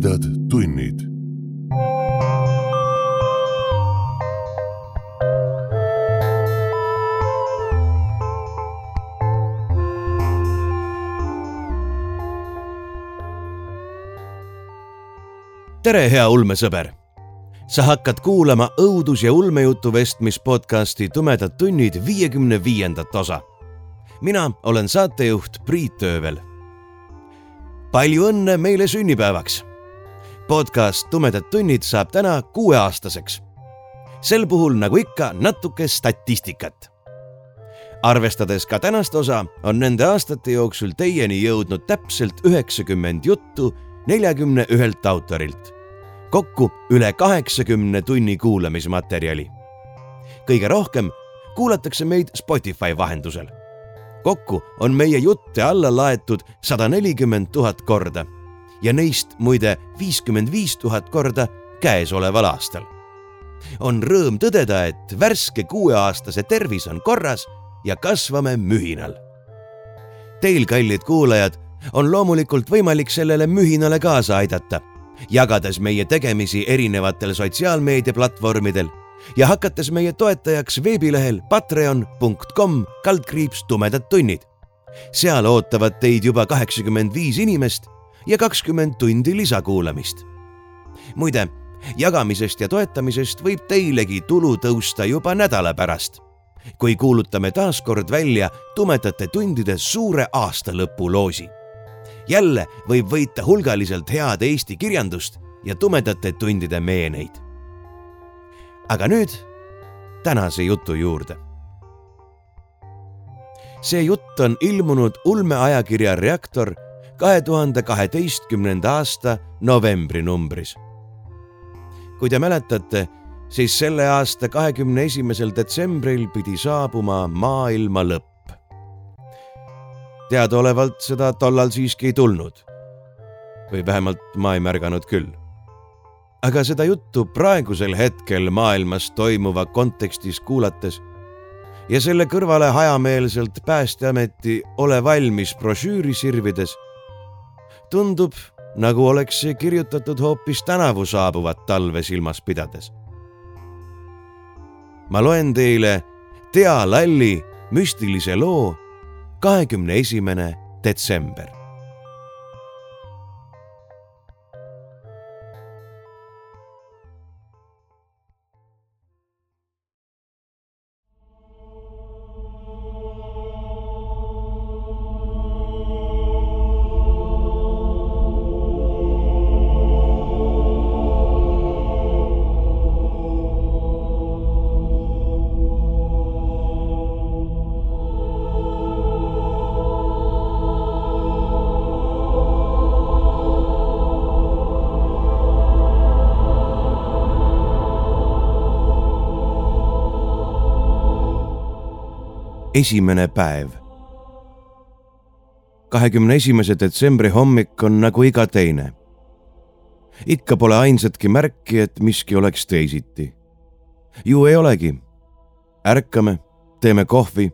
tumedad tunnid. tere, hea ulmesõber. sa hakkad kuulama õudus- ja ulmejutu vestmispodcasti Tumedad tunnid viiekümne viiendat osa. mina olen saatejuht Priit Öövel palju õnne meile sünnipäevaks! Podcast Tumedad tunnid saab täna kuueaastaseks. sel puhul, nagu ikka, natuke statistikat. arvestades ka tänast osa, on nende aastate jooksul teieni jõudnud täpselt üheksakümmend juttu neljakümne ühelt autorilt. kokku üle kaheksakümne tunni kuulamismaterjali. kõige rohkem kuulatakse meid Spotify vahendusel kokku on meie jutte alla laetud sada nelikümmend tuhat korda ja neist muide viiskümmend viis tuhat korda käesoleval aastal. on rõõm tõdeda, et värske kuueaastase tervis on korras ja kasvame mühinal. Teil, kallid kuulajad, on loomulikult võimalik sellele mühinale kaasa aidata, jagades meie tegemisi erinevatel sotsiaalmeediaplatvormidel ja hakates meie toetajaks veebilehel patreon.com kaldkriips tumedad tunnid. seal ootavad teid juba kaheksakümmend viis inimest ja kakskümmend tundi lisakuulamist. muide, jagamisest ja toetamisest võib teilegi tulu tõusta juba nädala pärast, kui kuulutame taas kord välja tumedate tundide suure aastalõpuloosi. jälle võib võita hulgaliselt head eesti kirjandust ja tumedate tundide meeneid aga nüüd tänase jutu juurde. see jutt on ilmunud ulmeajakirja Reaktor kahe tuhande kaheteistkümnenda aasta novembrinumbris. kui te mäletate, siis selle aasta kahekümne esimesel detsembril pidi saabuma maailma lõpp. teadaolevalt seda tollal siiski ei tulnud. või vähemalt ma ei märganud küll aga seda juttu praegusel hetkel maailmas toimuva kontekstis kuulates ja selle kõrvale hajameelselt Päästeameti Ole valmis brošüüri sirvides, tundub, nagu oleks see kirjutatud hoopis tänavu saabuvat talve silmas pidades. ma loen teile Tea Lalli müstilise loo kahekümne esimene detsember. Esimene päev. kahekümne esimese detsembri hommik on nagu iga teine. ikka pole ainsatki märki, et miski oleks teisiti. ju ei olegi. ärkame, teeme kohvi.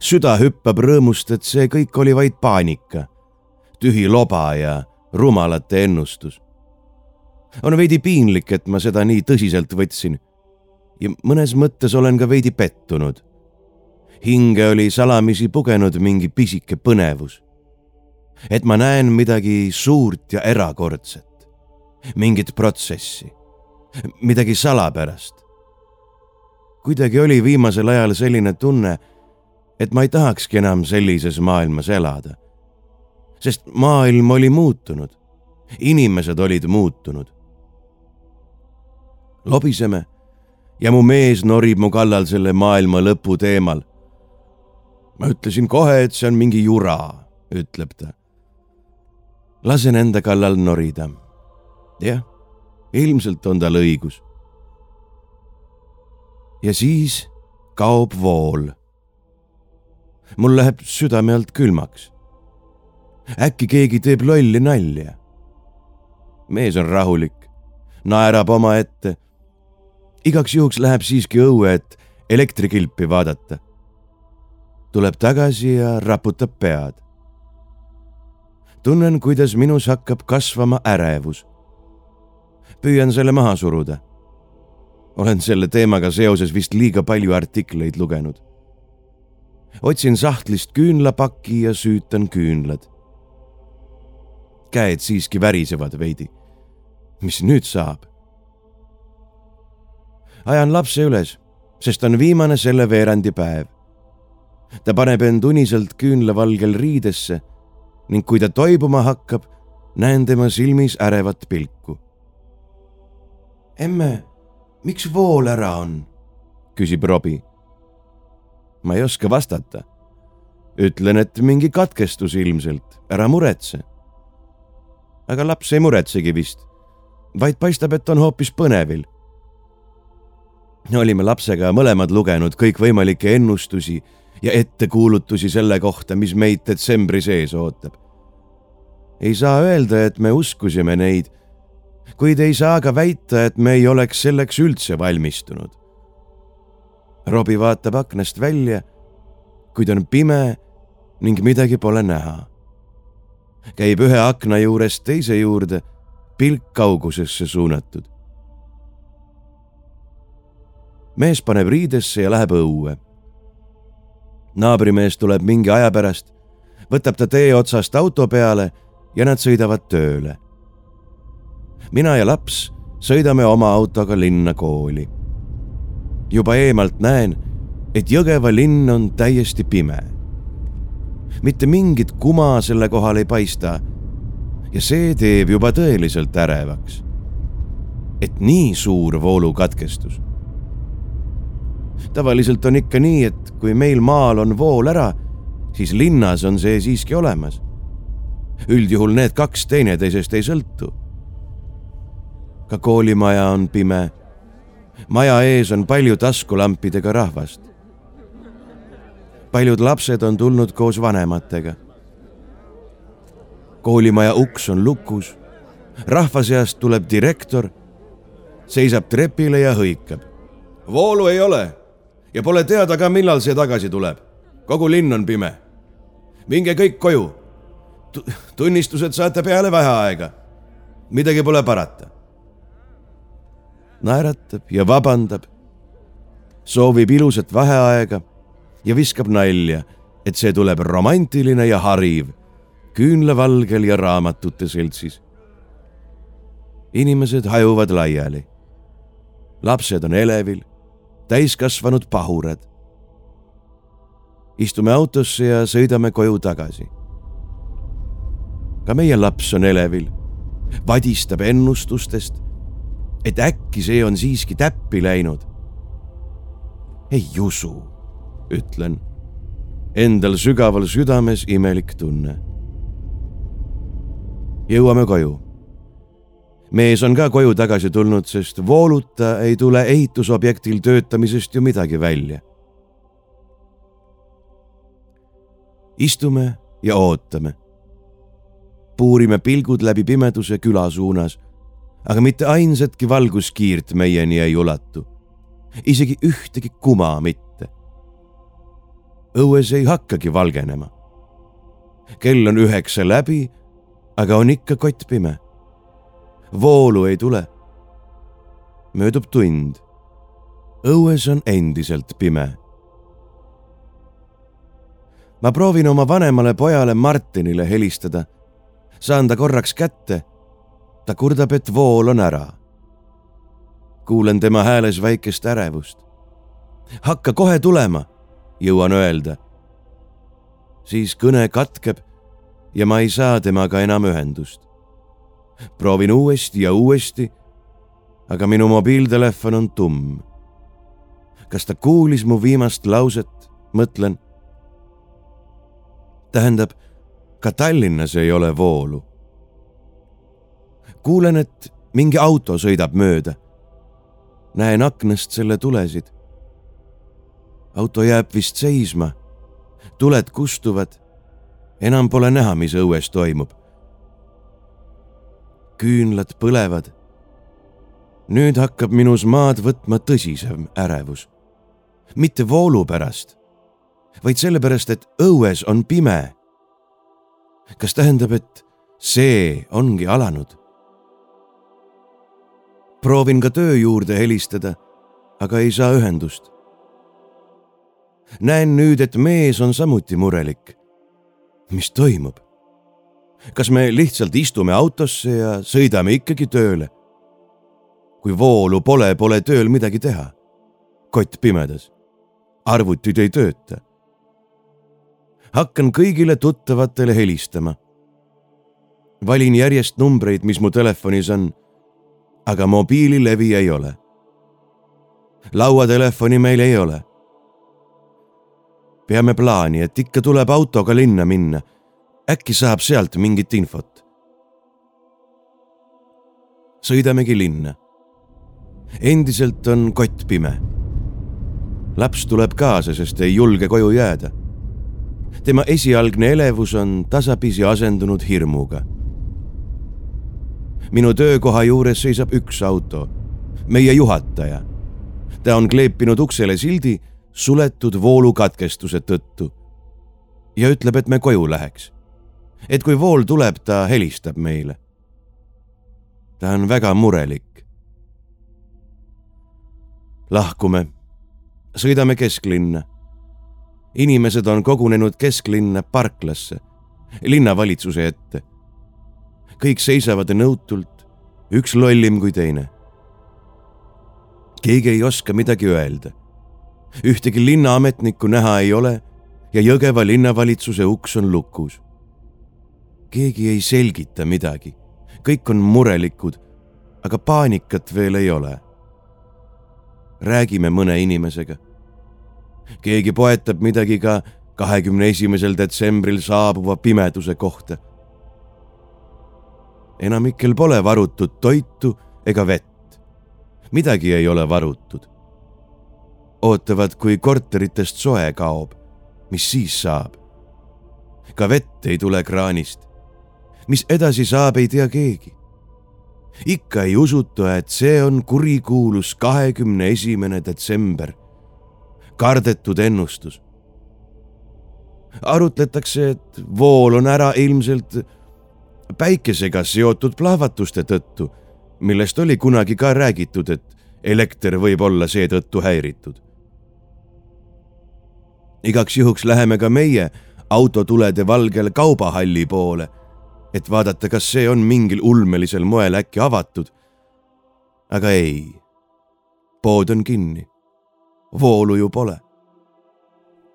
süda hüppab rõõmust, et see kõik oli vaid paanika, tühi loba ja rumalate ennustus. on veidi piinlik, et ma seda nii tõsiselt võtsin ja mõnes mõttes olen ka veidi pettunud hinge oli salamisi pugenud mingi pisike põnevus. et ma näen midagi suurt ja erakordset, mingit protsessi, midagi salapärast. kuidagi oli viimasel ajal selline tunne, et ma ei tahakski enam sellises maailmas elada. sest maailm oli muutunud, inimesed olid muutunud. lobiseme ja mu mees norib mu kallal selle maailma lõpu teemal ma ütlesin kohe, et see on mingi jura, ütleb ta. lasen enda kallal norida. jah, ilmselt on tal õigus. ja siis kaob vool. mul läheb südame alt külmaks. äkki keegi teeb lolli nalja. mees on rahulik, naerab omaette. igaks juhuks läheb siiski õue, et elektrikilpi vaadata tuleb tagasi ja raputab pead. tunnen, kuidas minus hakkab kasvama ärevus. püüan selle maha suruda. olen selle teemaga seoses vist liiga palju artikleid lugenud. otsin sahtlist küünlapaki ja süütan küünlad. käed siiski värisevad veidi. mis nüüd saab? ajan lapse üles, sest on viimane selle veerandi päev ta paneb end uniselt küünlavalgel riidesse ning kui ta toibuma hakkab, näen tema silmis ärevat pilku. emme, miks vool ära on? küsib Robbie. ma ei oska vastata. ütlen, et mingi katkestus ilmselt, ära muretse. aga laps ei muretsegi vist, vaid paistab, et on hoopis põnevil olime lapsega mõlemad lugenud kõikvõimalikke ennustusi ja ettekuulutusi selle kohta, mis meid detsembri sees ootab. ei saa öelda, et me uskusime neid, kuid ei saa ka väita, et me ei oleks selleks üldse valmistunud. Robbie vaatab aknast välja, kuid on pime ning midagi pole näha. käib ühe akna juurest teise juurde, pilk kaugusesse suunatud. mees paneb riidesse ja läheb õue naabrimees tuleb mingi aja pärast, võtab ta tee otsast auto peale ja nad sõidavad tööle. mina ja laps sõidame oma autoga linna kooli. juba eemalt näen, et Jõgeva linn on täiesti pime. mitte mingit kuma selle kohal ei paista. ja see teeb juba tõeliselt ärevaks. et nii suur voolukatkestus tavaliselt on ikka nii, et kui meil maal on vool ära, siis linnas on see siiski olemas. üldjuhul need kaks teineteisest ei sõltu. ka koolimaja on pime. maja ees on palju taskulampidega rahvast. paljud lapsed on tulnud koos vanematega. koolimaja uks on lukus. rahva seast tuleb direktor, seisab trepile ja hõikab. voolu ei ole ja pole teada ka, millal see tagasi tuleb. kogu linn on pime. minge kõik koju. tunnistused saate peale väheaega. midagi pole parata. naeratab ja vabandab, soovib ilusat vaheaega ja viskab nalja, et see tuleb romantiline ja hariv, küünlavalgel ja raamatute seltsis. inimesed hajuvad laiali. lapsed on elevil täiskasvanud pahurad. istume autosse ja sõidame koju tagasi. ka meie laps on elevil, vadistab ennustustest, et äkki see on siiski täppi läinud. ei usu, ütlen. Endal sügaval südames imelik tunne. jõuame koju mees on ka koju tagasi tulnud, sest vooluta ei tule ehitusobjektil töötamisest ju midagi välja. istume ja ootame. puurime pilgud läbi pimeduse küla suunas, aga mitte ainsatki valguskiirt meieni ei ulatu. isegi ühtegi kuma mitte. õues ei hakkagi valgenema. kell on üheksa läbi, aga on ikka kottpime voolu ei tule. möödub tund. õues on endiselt pime. ma proovin oma vanemale pojale Martinile helistada. saan ta korraks kätte. ta kurdab, et vool on ära. kuulen tema hääles väikest ärevust. hakka kohe tulema, jõuan öelda. siis kõne katkeb ja ma ei saa temaga enam ühendust proovin uuesti ja uuesti, aga minu mobiiltelefon on tumm. kas ta kuulis mu viimast lauset, mõtlen. tähendab, ka Tallinnas ei ole voolu. kuulen, et mingi auto sõidab mööda. näen aknast selle tulesid. auto jääb vist seisma. tuled kustuvad. enam pole näha, mis õues toimub küünlad põlevad. nüüd hakkab minus maad võtma tõsisem ärevus. mitte voolu pärast, vaid sellepärast, et õues on pime. kas tähendab, et see ongi alanud. proovin ka töö juurde helistada, aga ei saa ühendust. näen nüüd, et mees on samuti murelik. mis toimub? Kas me lihtsalt istume autosse ja sõidame ikkagi tööle? kui voolu pole, pole tööl midagi teha. kott pimedas, arvutid ei tööta. hakkan kõigile tuttavatele helistama valin järjest numbreid, mis mu telefonis on, aga mobiililevi ei ole. lauatelefoni meil ei ole. peame plaani, et ikka tuleb autoga linna minna. Äkki saab sealt mingit infot. sõidamegi linna. endiselt on kott pime. laps tuleb kaasa, sest ei julge koju jääda tema esialgne elevus on tasapisi asendunud hirmuga minu töökoha juures seisab üks auto, meie juhataja. ta on kleepinud uksele sildi suletud voolukatkestuse tõttu ja ütleb, et me koju läheks. Et kui vool tuleb, ta helistab meile. ta on väga murelik. lahkume, sõidame kesklinna. inimesed on kogunenud kesklinna parklasse, linnavalitsuse ette kõik seisavad nõutult, üks lollim kui teine. keegi ei oska midagi öelda. ühtegi linnaametnikku näha ei ole ja Jõgeva linnavalitsuse uks on lukus. Keegi ei selgita midagi, kõik on murelikud, aga paanikat veel ei ole. räägime mõne inimesega. keegi poetab midagi ka kahekümne esimesel detsembril saabuva pimeduse kohta enamikel pole varutud toitu ega vett. midagi ei ole varutud. ootavad, kui korteritest soe kaob, mis siis saab? ka vett ei tule kraanist. Mis edasi saab, ei tea keegi. ikka ei usuta, et see on kurikuulus kahekümne esimene detsember. kardetud ennustus arutletakse, et vool on ära ilmselt päikesega seotud plahvatuste tõttu, millest oli kunagi ka räägitud, et elekter võib olla seetõttu häiritud. igaks juhuks läheme ka meie autotulede valgel kaubahalli poole, et vaadata, kas see on mingil ulmelisel moel äkki avatud. aga ei, pood on kinni, voolu ju pole.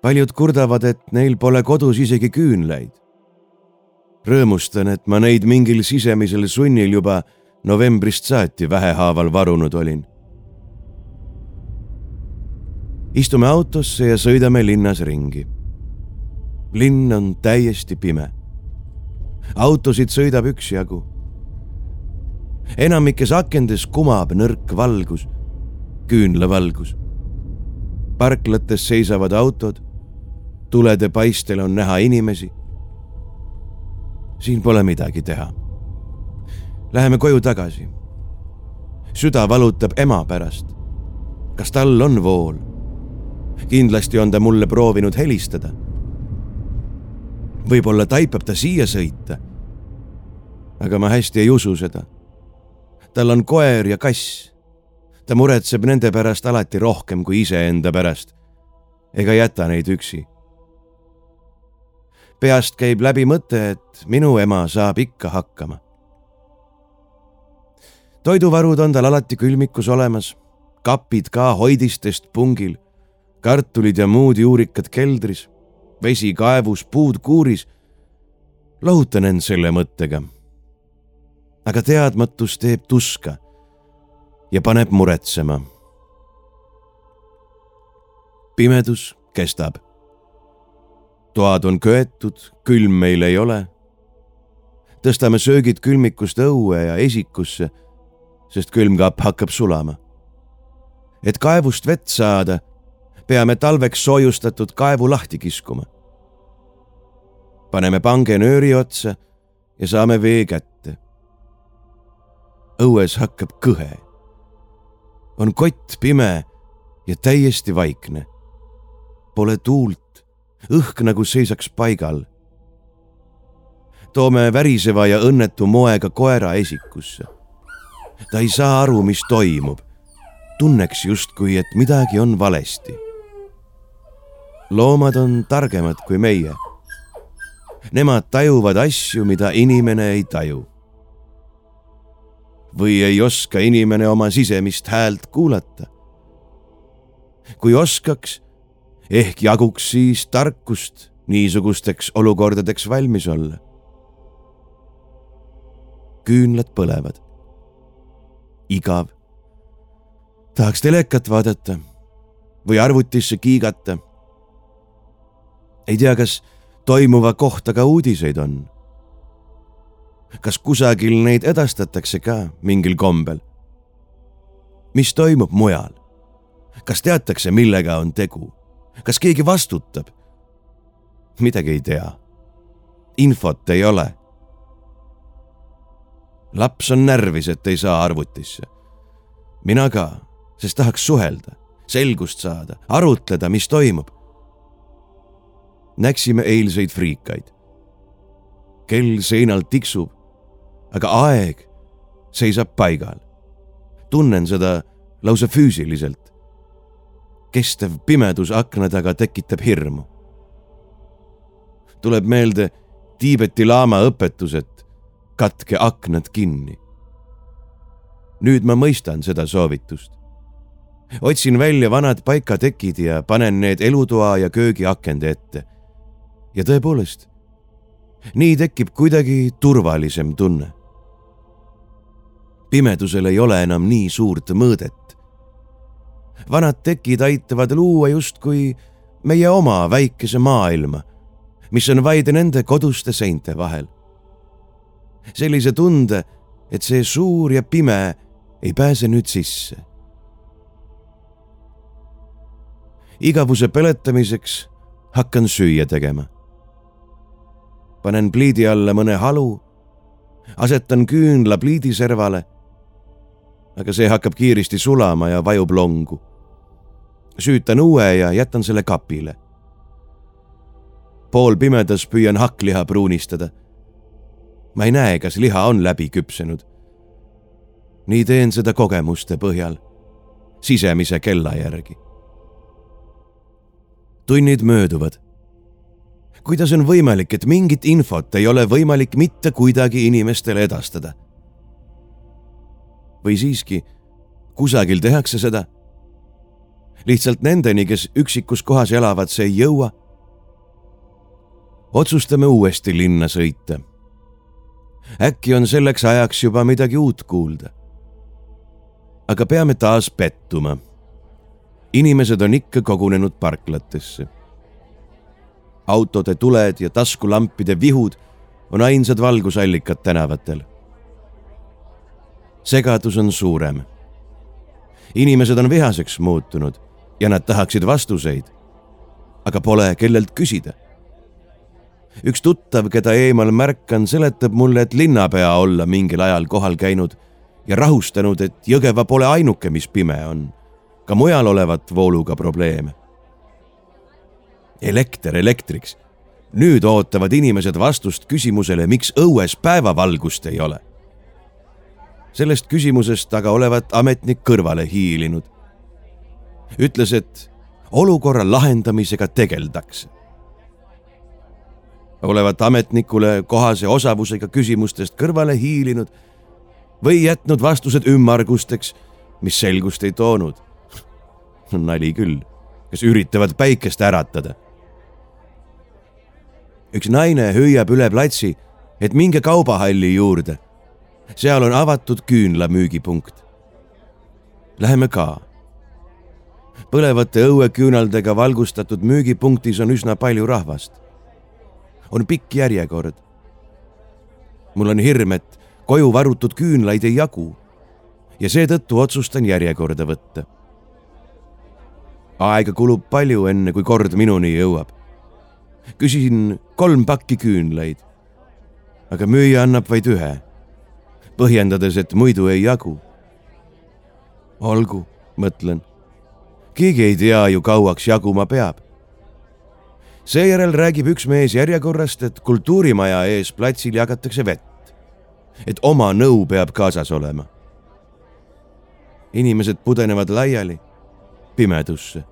paljud kurdavad, et neil pole kodus isegi küünlaid rõõmustan, et ma neid mingil sisemisel sunnil juba novembrist saati vähehaaval varunud olin. istume autosse ja sõidame linnas ringi. linn on täiesti pime. Autosid sõidab üksjagu. enamikes akendes kumab nõrk valgus, küünlavalgus. parklates seisavad autod, tulede paistel on näha inimesi siin pole midagi teha. Läheme koju tagasi. süda valutab ema pärast. kas tal on vool? kindlasti on ta mulle proovinud helistada. Võib-olla taipab ta siia sõita. aga ma hästi ei usu seda. tal on koer ja kass. ta muretseb nende pärast alati rohkem kui iseenda pärast. ega jäta neid üksi peast käib läbi mõte, et minu ema saab ikka hakkama. toiduvarud on tal alati külmikus olemas, kapid ka hoidistest pungil, kartulid ja muud juurikad keldris, vesi kaevus, puud kuuris. lohutan end selle mõttega. aga teadmatus teeb tuska ja paneb muretsema. pimedus kestab toad on köetud, külm meil ei ole. tõstame söögid külmikust õue ja esikusse, sest külmkapp hakkab sulama. et kaevust vett saada, peame talveks soojustatud kaevu lahti kiskuma. Paneme pange nööri otsa ja saame vee kätte. õues hakkab kõhe. on kott pime ja täiesti vaikne. Pole tuult õhk nagu seisaks paigal. toome väriseva ja õnnetu moega koera esikusse. ta ei saa aru, mis toimub. tunneks justkui, et midagi on valesti. loomad on targemad kui meie. Nemad tajuvad asju, mida inimene ei taju. või ei oska inimene oma sisemist häält kuulata. kui oskaks, ehk jaguks siis tarkust niisugusteks olukordadeks valmis olla. küünlad põlevad. igav. tahaks telekat vaadata või arvutisse kiigata. ei tea, kas toimuva kohta ka uudiseid on. kas kusagil neid edastatakse ka mingil kombel? mis toimub mujal? kas teatakse, millega on tegu? kas keegi vastutab? midagi ei tea. infot ei ole. laps on närvis, et ei saa arvutisse. mina ka, sest tahaks suhelda, selgust saada, arutleda, mis toimub. Näksime eilseid friikaid. kell seinal tiksub, aga aeg seisab paigal. tunnen seda lausa füüsiliselt. kestev pimedus akna taga tekitab hirmu tuleb meelde Tiibeti laama õpetus, et katke aknad kinni. nüüd ma mõistan seda soovitust. otsin välja vanad paikatekid ja panen need elutoa ja köögi akende ette. Ja tõepoolest, nii tekib kuidagi turvalisem tunne. pimedusel ei ole enam nii suurt mõõdet. vanad tekid aitavad luua justkui meie oma väikese maailma mis on vaid nende koduste seinte vahel. sellise tunde, et see suur ja pime ei pääse nüüd sisse. igavuse peletamiseks hakkan süüa tegema. Panen pliidi alla mõne halu, asetan küünla pliidiservale. aga see hakkab kiiresti sulama ja vajub longu. süütan uue ja jätan selle kapile poolpimedas püüan hakkliha pruunistada. ma ei näe, kas liha on läbi küpsenud. nii teen seda kogemuste põhjal, sisemise kella järgi. tunnid mööduvad. Kuidas on võimalik, et mingit infot ei ole võimalik mitte kuidagi inimestele edastada? või siiski kusagil tehakse seda? lihtsalt nendeni, kes üksikus kohas elavad, see ei jõua otsustame uuesti linna sõita. äkki on selleks ajaks juba midagi uut kuulda. aga peame taas pettuma. inimesed on ikka kogunenud parklatesse. Autode tuled ja taskulampide vihud on ainsad valgusallikad tänavatel. segadus on suurem. inimesed on vihaseks muutunud ja nad tahaksid vastuseid. aga pole kellelt küsida üks tuttav, keda eemal märkan, seletab mulle, et linnapea olla mingil ajal kohal käinud ja rahustanud, et Jõgeva pole ainuke, mis pime on. ka mujal olevat vooluga probleeme. Elekter elektriks. nüüd ootavad inimesed vastust küsimusele, miks õues päevavalgust ei ole. sellest küsimusest aga olevat ametnik kõrvale hiilinud. ütles, et olukorra lahendamisega tegeldakse olevat ametnikule kohase osavusega küsimustest kõrvale hiilinud või jätnud vastused ümmargusteks, mis selgust ei toonud. nali küll, kes üritavad päikest äratada. Üks naine hüüab üle platsi, et minge kaubahalli juurde. seal on avatud küünlamüügipunkt. Läheme ka. põlevate õueküünaldega valgustatud müügipunktis on üsna palju rahvast on pikk järjekord. mul on hirm, et koju varutud küünlaid ei jagu ja seetõttu otsustan järjekorda võtta. aega kulub palju, enne kui kord minuni jõuab. Küsisin kolm pakki küünlaid, aga müüja annab vaid ühe, põhjendades, et muidu ei jagu. olgu, mõtlen, keegi ei tea ju, kauaks jaguma peab seejärel räägib üks mees järjekorrast, et kultuurimaja ees platsil jagatakse vett. et oma nõu peab kaasas olema. inimesed pudenevad laiali, pimedusse.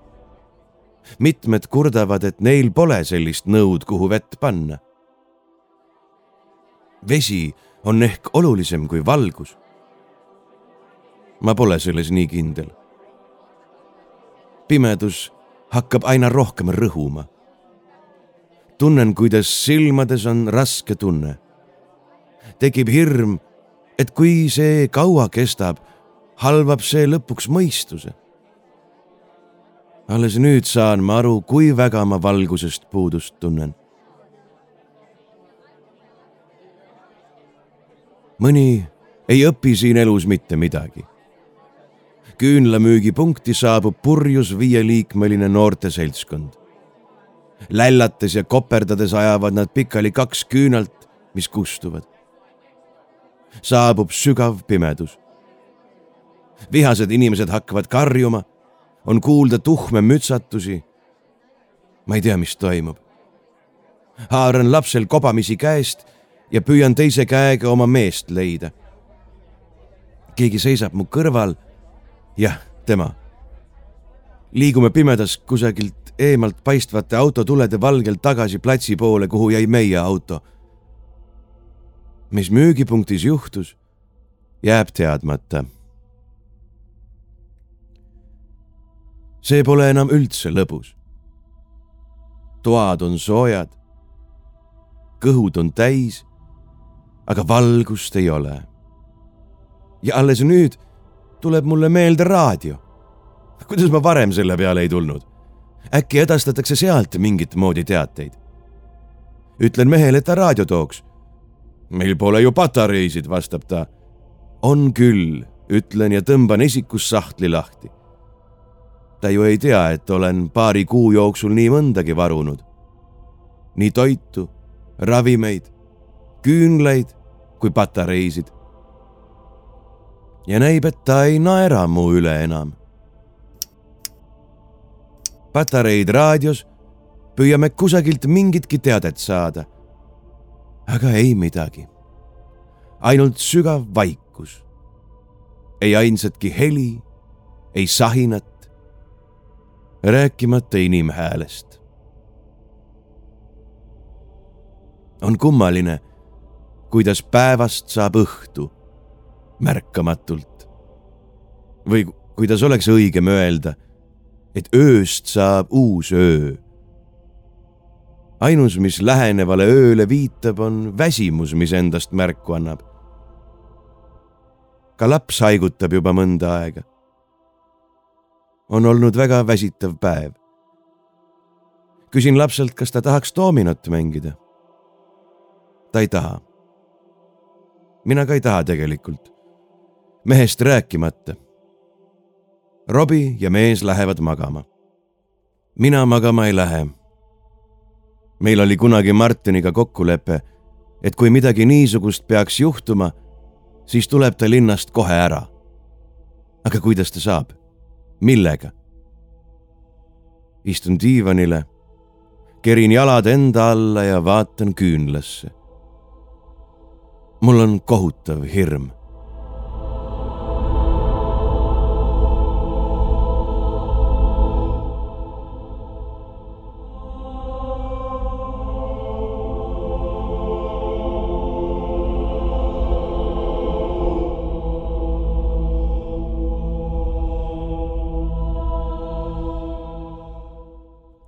Mitmed kurdavad, et neil pole sellist nõud, kuhu vett panna. vesi on ehk olulisem kui valgus. ma pole selles nii kindel. pimedus hakkab aina rohkem rõhuma. tunnen, kuidas silmades on raske tunne. tekib hirm, et kui see kaua kestab, halvab see lõpuks mõistuse. Alles nüüd saan ma aru, kui väga ma valgusest puudust tunnen mõni ei õpi siin elus mitte midagi. küünlamüügipunkti saabub purjus viieliikmeline noorte seltskond. lällates ja koperdades ajavad nad pikali kaks küünalt, mis kustuvad. saabub sügav pimedus. vihased inimesed hakkavad karjuma, on kuulda tuhme mütsatusi. ma ei tea, mis toimub. haaran lapsel kobamisi käest ja püüan teise käega oma meest leida. keegi seisab mu kõrval. jah, tema. liigume pimedas kusagilt eemalt paistvate autotulede valgel tagasi platsi poole, kuhu jäi meie auto. mis müügipunktis juhtus, jääb teadmata. See pole enam üldse lõbus. toad on soojad, kõhud on täis aga valgust ei ole. ja alles nüüd tuleb mulle meelde raadio. kuidas ma varem selle peale ei tulnud? äkki edastatakse sealt mingit moodi teateid? ütlen mehele, et ta raadio tooks. meil pole ju patareisid, vastab ta. on küll, ütlen ja tõmban isikussahtli lahti. Ta ju ei tea, et olen paari kuu jooksul nii mõndagi varunud. nii toitu, ravimeid küünlaid kui patareisid. ja näib, et ta ei naera mu üle enam. patareid raadios, püüame kusagilt mingitki teadet saada. aga ei midagi. ainult sügav vaikus. ei ainsatki heli, ei sahinat, rääkimata inimhäälest on kummaline, kuidas päevast saab õhtu märkamatult. või kuidas oleks õigem öelda, et ööst saab uus öö. ainus, mis lähenevale ööle viitab, on väsimus, mis endast märku annab. ka laps haigutab juba mõnda aega. On olnud väga väsitav päev. küsin lapselt, kas ta tahaks doominot mängida ta ei taha. mina ka ei taha tegelikult. mehest rääkimata. Robbie ja mees lähevad magama. mina magama ei lähe. meil oli kunagi Martiniga kokkulepe, et kui midagi niisugust peaks juhtuma, siis tuleb ta linnast kohe ära. aga kuidas ta saab? Millega? istun diivanile, kerin jalad enda alla ja vaatan küünlasse mul on kohutav hirm.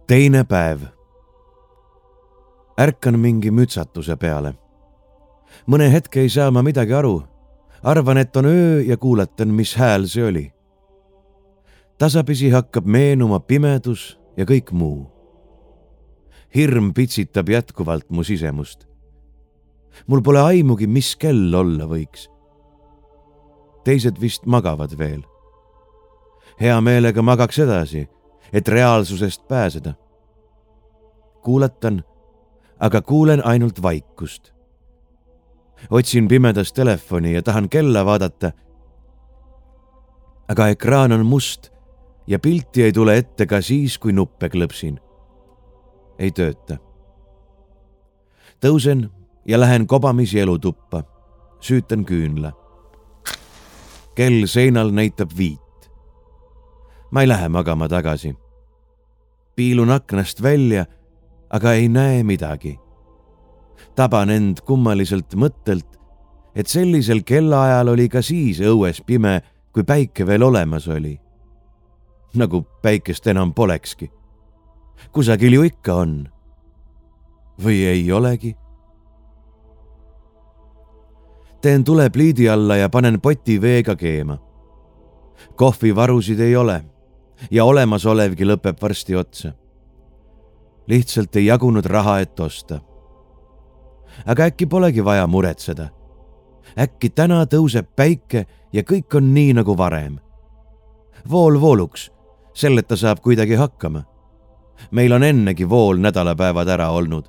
Teine päev. ärkan mingi mütsatuse peale mõne hetke ei saa ma midagi aru. arvan, et on öö ja kuulatan, mis hääl see oli. tasapisi hakkab meenuma pimedus ja kõik muu. hirm pitsitab jätkuvalt mu sisemust. mul pole aimugi, mis kell olla võiks. teised vist magavad veel. hea meelega magaks edasi, et reaalsusest pääseda. kuulatan, aga kuulen ainult vaikust otsin pimedas telefoni ja tahan kella vaadata. aga ekraan on must ja pilti ei tule ette ka siis, kui nuppe klõpsin. ei tööta. tõusen ja lähen kobamisi elutuppa, süütan küünla. kell seinal näitab viit. ma ei lähe magama tagasi. Piilun aknast välja, aga ei näe midagi. taban end kummaliselt mõttelt, et sellisel kellaajal oli ka siis õues pime, kui päike veel olemas oli. nagu päikest enam polekski. kusagil ju ikka on. või ei olegi teen tule pliidi alla ja panen poti veega keema. kohvivarusid ei ole ja olemasolevgi lõpeb varsti otsa. lihtsalt ei jagunud raha, et osta. aga äkki polegi vaja muretseda. äkki täna tõuseb päike ja kõik on nii nagu varem. vool vooluks, selleta saab kuidagi hakkama. meil on ennegi vool nädalapäevad ära olnud.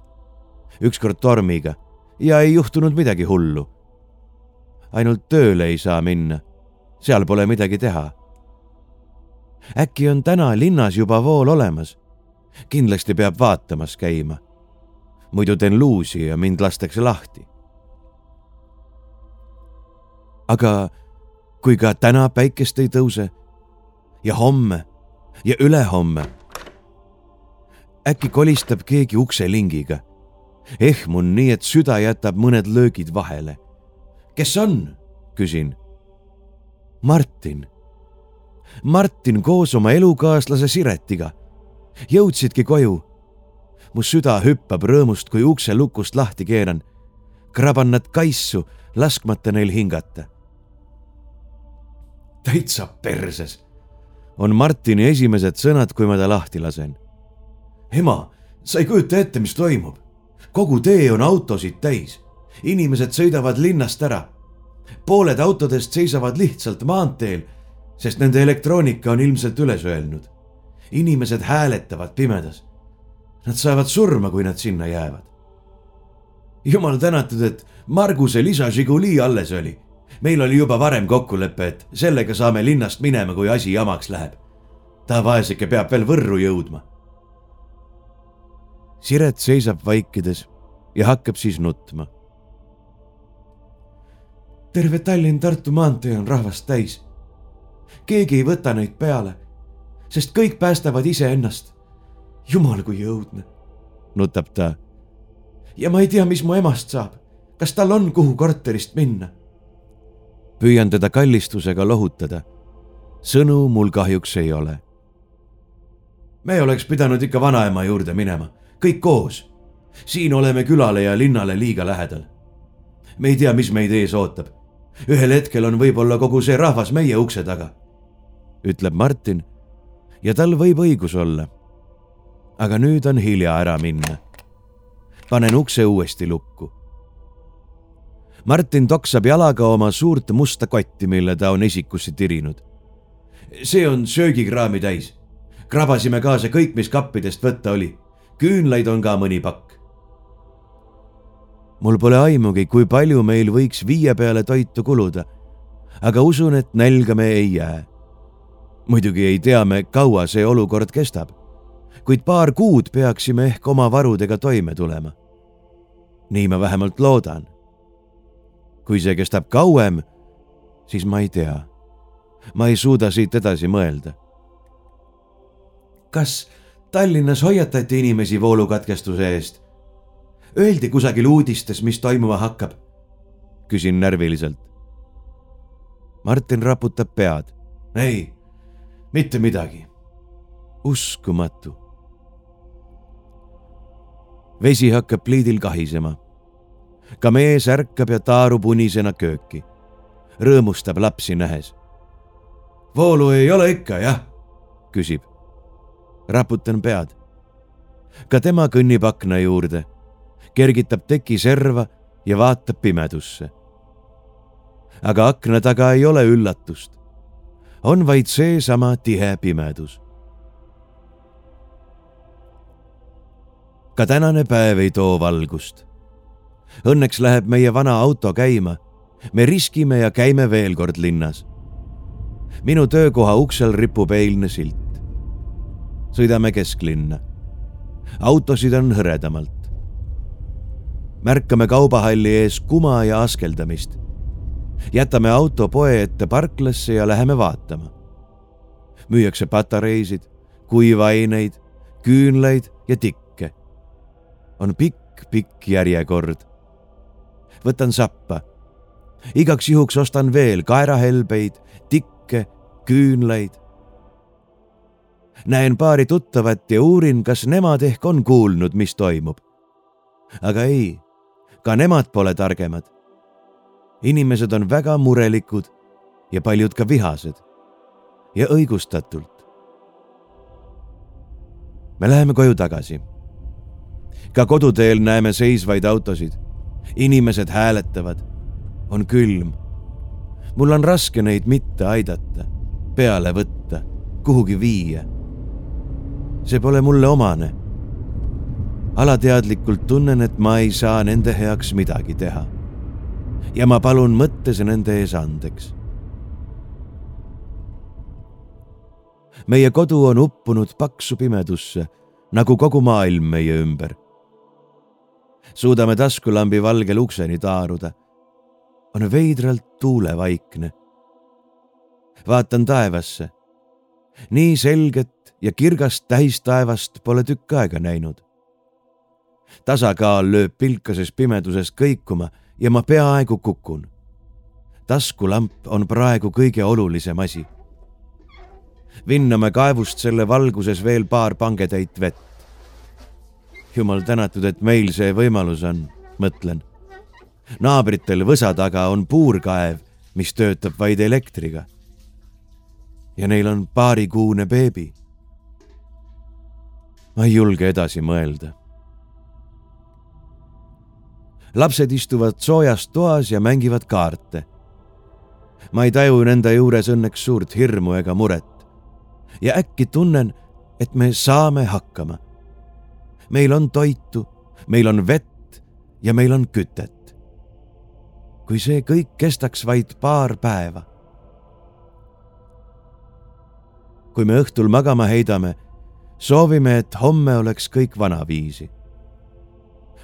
ükskord tormiga ja ei juhtunud midagi hullu ainult tööle ei saa minna. seal pole midagi teha. Äkki on täna linnas juba vool olemas? kindlasti peab vaatamas käima. muidu teen luusi ja mind lastakse lahti. aga kui ka täna päikest ei tõuse ja homme ja ülehomme, äkki kolistab keegi ukselingiga ehmun nii, et süda jätab mõned löögid vahele kes on? küsin. Martin. Martin koos oma elukaaslase Siretiga. jõudsidki koju. mu süda hüppab rõõmust, kui ukse lukust lahti keeran. kraban nad kaisu, laskmata neil hingata. täitsa perses, on Martini esimesed sõnad, kui ma ta lahti lasen. ema, sa ei kujuta ette, mis toimub. kogu tee on autosid täis inimesed sõidavad linnast ära. pooled autodest seisavad lihtsalt maanteel, sest nende elektroonika on ilmselt üles öelnud. inimesed hääletavad pimedas. Nad saavad surma, kui nad sinna jäävad. jumal tänatud, et Marguse lisa Žiguli alles oli. meil oli juba varem kokkulepe, et sellega saame linnast minema, kui asi jamaks läheb. ta vaeseke peab veel Võrru jõudma. Siret seisab vaikides ja hakkab siis nutma terve Tallinn-Tartu maantee on rahvast täis. Keegi ei võta neid peale, sest kõik päästavad iseennast. jumal, kui õudne, nutab ta. ja ma ei tea, mis mu emast saab. kas tal on kuhu korterist minna? püüan teda kallistusega lohutada. sõnu mul kahjuks ei ole. me oleks pidanud ikka vanaema juurde minema, kõik koos. siin oleme külale ja linnale liiga lähedal me ei tea, mis meid ees ootab ühel hetkel on võib-olla kogu see rahvas meie ukse taga, ütleb Martin ja tal võib õigus olla. aga nüüd on hilja ära minna. panen ukse uuesti lukku. Martin toksab jalaga oma suurt musta kotti, mille ta on esikusse tirinud. see on söögikraami täis. krabasime kaasa kõik, mis kappidest võtta oli. küünlaid on ka mõni pakk mul pole aimugi, kui palju meil võiks viie peale toitu kuluda. aga usun, et nälga me ei jää. muidugi ei tea me, kaua see olukord kestab, kuid paar kuud peaksime ehk oma varudega toime tulema. nii ma vähemalt loodan. kui see kestab kauem, siis ma ei tea. ma ei suuda siit edasi mõelda. kas Tallinnas hoiatati inimesi voolukatkestuse eest? Öeldi kusagil uudistes, mis toimuma hakkab? küsin närviliselt. Martin raputab pead. ei, mitte midagi. uskumatu. vesi hakkab pliidil kahisema. ka mees ärkab ja taarub unisena kööki. rõõmustab lapsi nähes. voolu ei ole ikka, jah? küsib. raputan pead. ka tema kõnnib akna juurde kergitab teki serva ja vaatab pimedusse. aga akna taga ei ole üllatust. on vaid seesama tihe pimedus. ka tänane päev ei too valgust. Õnneks läheb meie vana auto käima. me riskime ja käime veel kord linnas. minu töökoha uksel ripub eilne silt. sõidame kesklinna autosid on hõredamalt. Märkame kaubahalli ees kuma ja askeldamist. jätame auto poe ette parklasse ja läheme vaatama. müüakse patareisid, kuivaineid, küünlaid ja tikke. on pikk-pikk järjekord. võtan sappa. igaks juhuks ostan veel kaerahelbeid, tikke, küünlaid näen paari tuttavat ja uurin, kas nemad ehk on kuulnud, mis toimub. aga ei, ka nemad pole targemad. inimesed on väga murelikud ja paljud ka vihased ja õigustatult. me läheme koju tagasi. ka koduteel näeme seisvaid autosid. inimesed hääletavad. on külm. mul on raske neid mitte aidata, peale võtta, kuhugi viia see pole mulle omane. Alateadlikult tunnen, et ma ei saa nende heaks midagi teha. ja ma palun mõttes nende ees andeks. meie kodu on uppunud paksu pimedusse, nagu kogu maailm meie ümber. suudame taskulambi valgel ukseni taaruda. on veidralt tuulevaikne. vaatan taevasse, nii selget ja kirgast tähistaevast pole tükk aega näinud. Tasakaal lööb pilkases pimeduses kõikuma ja ma peaaegu kukun. taskulamp on praegu kõige olulisem asi. vinname kaevust selle valguses veel paar pangetäit vett. jumal tänatud, et meil see võimalus on, mõtlen. naabritel võsa taga on puurkaev, mis töötab vaid elektriga. ja neil on paarikuune beebi ma ei julge edasi mõelda. Lapsed istuvad soojas toas ja mängivad kaarte. ma ei taju nende juures õnneks suurt hirmu ega muret. ja äkki tunnen, et me saame hakkama. meil on toitu, meil on vett ja meil on kütet. kui see kõik kestaks vaid paar päeva. kui me õhtul magama heidame soovime, et homme oleks kõik vanaviisi.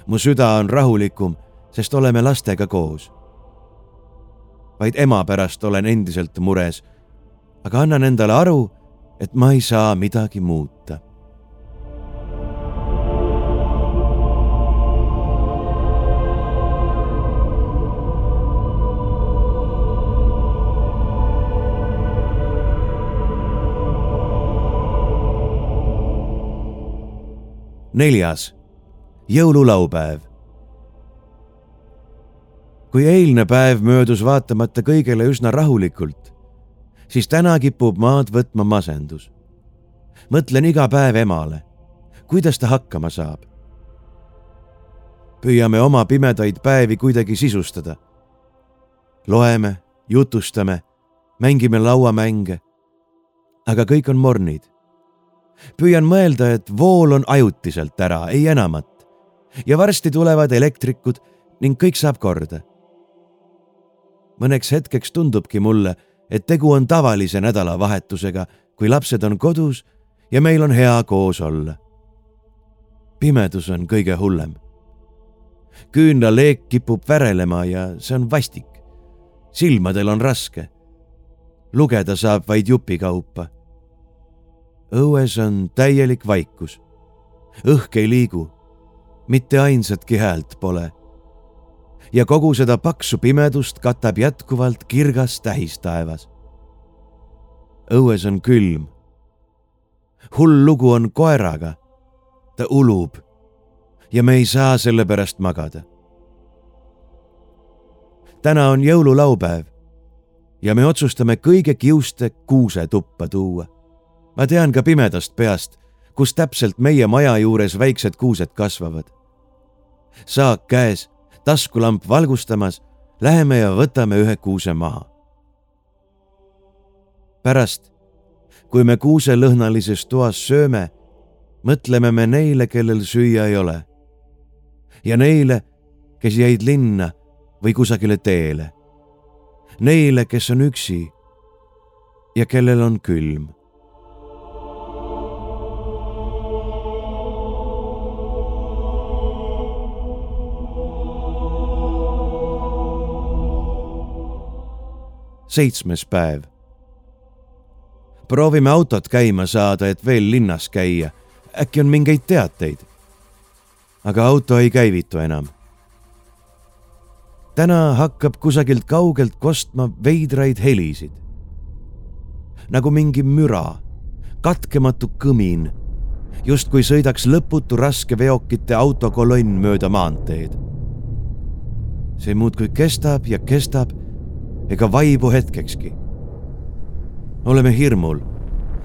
Mu süda on rahulikum, sest oleme lastega koos. vaid ema pärast olen endiselt mures, aga annan endale aru, et ma ei saa midagi muuta. Neljas, jõululaupäev. kui eilne päev möödus vaatamata kõigele üsna rahulikult, siis täna kipub maad võtma masendus. mõtlen iga päev emale, kuidas ta hakkama saab. püüame oma pimedaid päevi kuidagi sisustada. loeme, jutustame, mängime lauamänge. aga kõik on mornid püüan mõelda, et vool on ajutiselt ära, ei enamat. Ja varsti tulevad elektrikud ning kõik saab korda. mõneks hetkeks tundubki mulle, et tegu on tavalise nädalavahetusega, kui lapsed on kodus ja meil on hea koos olla. pimedus on kõige hullem. küünlaleek kipub värelema ja see on vastik. silmadel on raske. lugeda saab vaid jupikaupa õues on täielik vaikus. õhk ei liigu, mitte ainsatki häält pole. ja kogu seda paksu pimedust katab jätkuvalt kirgas tähistaevas. õues on külm. hull lugu on koeraga. ta ulub ja me ei saa selle pärast magada. täna on jõululaupäev ja me otsustame kõige kiuste kuuse tuppa tuua ma tean ka pimedast peast, kus täpselt meie maja juures väiksed kuused kasvavad. saak käes, taskulamp valgustamas, läheme ja võtame ühe kuuse maha. pärast, kui me kuuselõhnalises toas sööme, mõtleme me neile, kellel süüa ei ole. ja neile, kes jäid linna või kusagile teele. Neile, kes on üksi ja kellel on külm seitsmes päev. proovime autot käima saada, et veel linnas käia. äkki on mingeid teateid. aga auto ei käivitu enam. täna hakkab kusagilt kaugelt kostma veidraid helisid. nagu mingi müra, katkematu kõmin, justkui sõidaks lõputu raskeveokite autokolonn mööda maanteed. see muudkui kestab ja kestab ega vaibu hetkekski. oleme hirmul,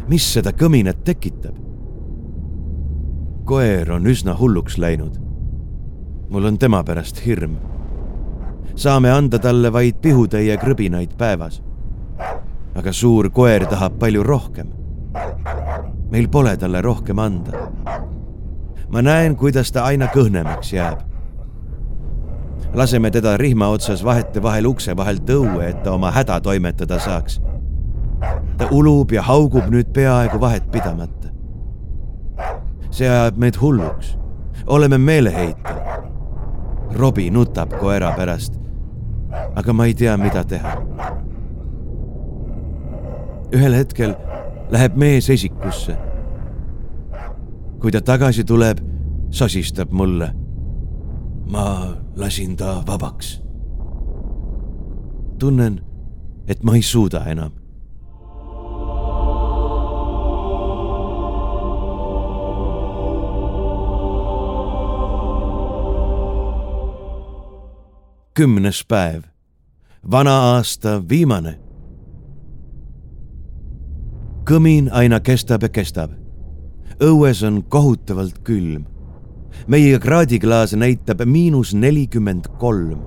mis seda kõminat tekitab. koer on üsna hulluks läinud. mul on tema pärast hirm. saame anda talle vaid pihutäie krõbinaid päevas. aga suur koer tahab palju rohkem. meil pole talle rohkem anda. ma näen, kuidas ta aina kõhnemaks jääb laseme teda rihma otsas vahetevahel ukse vahelt õue, et ta oma häda toimetada saaks. ta ulub ja haugub nüüd peaaegu vahetpidamata. see ajab meid hulluks. oleme meeleheitel. Robi nutab koera pärast. aga ma ei tea, mida teha. ühel hetkel läheb mees esikusse. kui ta tagasi tuleb, sosistab mulle. ma lasin ta vabaks. tunnen, et ma ei suuda enam. kümnes päev, vana aasta viimane. kõmin aina kestab ja kestab. õues on kohutavalt külm meie kraadiklaas näitab miinus nelikümmend kolm.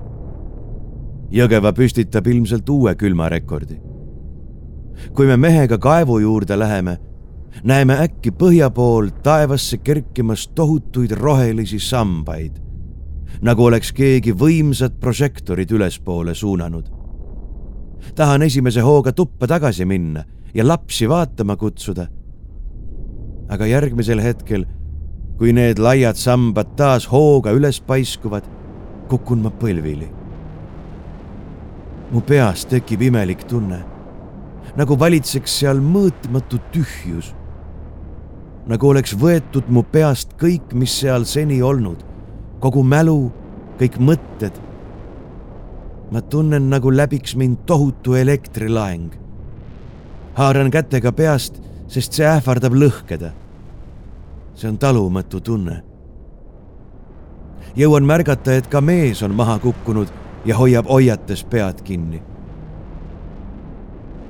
Jõgeva püstitab ilmselt uue külmarekordi. kui me mehega kaevu juurde läheme, näeme äkki põhja pool taevasse kerkimas tohutuid rohelisi sambaid, nagu oleks keegi võimsad prožektorid ülespoole suunanud. tahan esimese hooga tuppa tagasi minna ja lapsi vaatama kutsuda. aga järgmisel hetkel kui need laiad sambad taas hooga üles paiskuvad, kukun ma põlvili. mu peas tekib imelik tunne, nagu valitseks seal mõõtmatu tühjus. nagu oleks võetud mu peast kõik, mis seal seni olnud, kogu mälu, kõik mõtted. ma tunnen, nagu läbiks mind tohutu elektrilaeng. haaran kätega peast, sest see ähvardab lõhkeda see on talumatu tunne. jõuan märgata, et ka mees on maha kukkunud ja hoiab hoiates pead kinni.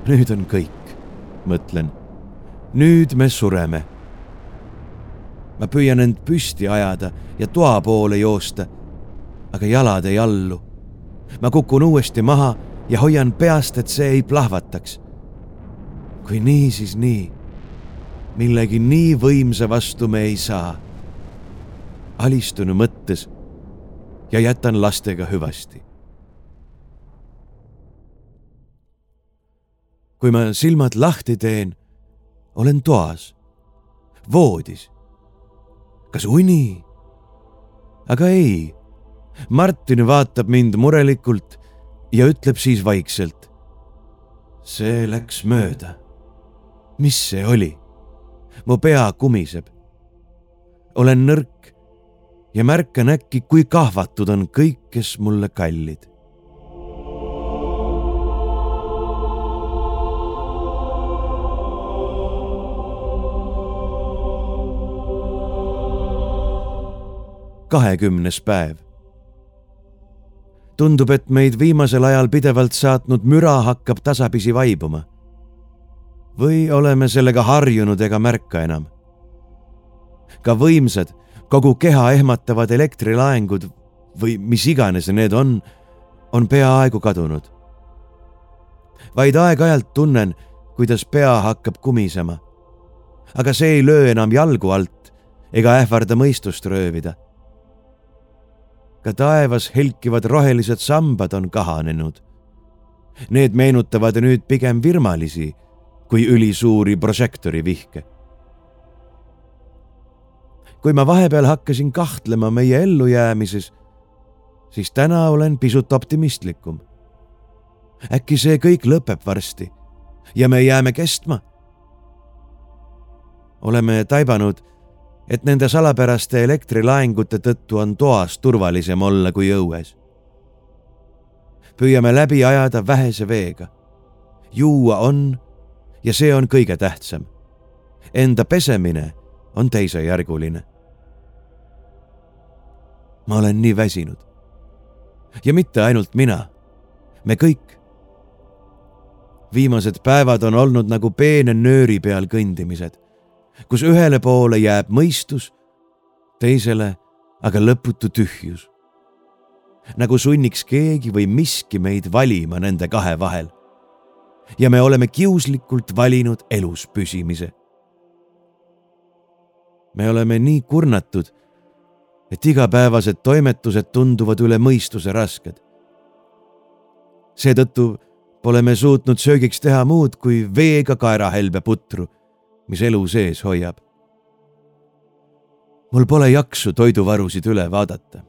nüüd on kõik, mõtlen. nüüd me sureme. ma püüan end püsti ajada ja toa poole joosta, aga jalad ei allu. ma kukun uuesti maha ja hoian peast, et see ei plahvataks. kui nii, siis nii millegi nii võimsa vastu me ei saa. alistun mõttes ja jätan lastega hüvasti. kui ma silmad lahti teen, olen toas, voodis. kas uni? aga ei. Martin vaatab mind murelikult ja ütleb siis vaikselt. see läks mööda. mis see oli? Mu pea kumiseb. olen nõrk ja märkan äkki, kui kahvatud on kõik, kes mulle kallid. kahekümnes päev. tundub, et meid viimasel ajal pidevalt saatnud müra hakkab tasapisi vaibuma või oleme sellega harjunud ega märka enam. ka võimsad, kogu keha ehmatavad elektrilaengud või mis iganes need on, on peaaegu kadunud. vaid aeg-ajalt tunnen, kuidas pea hakkab kumisema. aga see ei löö enam jalgu alt ega ähvarda mõistust röövida. ka taevas helkivad rohelised sambad on kahanenud. Need meenutavad nüüd pigem virmalisi kui ülisuuri prožektori vihke. kui ma vahepeal hakkasin kahtlema meie ellujäämises, siis täna olen pisut optimistlikum. äkki see kõik lõpeb varsti ja me jääme kestma. oleme taibanud, et nende salapäraste elektrilaengute tõttu on toas turvalisem olla kui õues. püüame läbi ajada vähese veega. juua on ja see on kõige tähtsam. Enda pesemine on teisejärguline. ma olen nii väsinud. ja mitte ainult mina, me kõik. viimased päevad on olnud nagu peene nööri peal kõndimised, kus ühele poole jääb mõistus, teisele aga lõputu tühjus. nagu sunniks keegi või miski meid valima nende kahe vahel ja me oleme kiuslikult valinud elus püsimise. me oleme nii kurnatud, et igapäevased toimetused tunduvad üle mõistuse rasked. seetõttu pole me suutnud söögiks teha muud kui veega kaerahelbe putru, mis elu sees hoiab. mul pole jaksu toiduvarusid üle vaadata.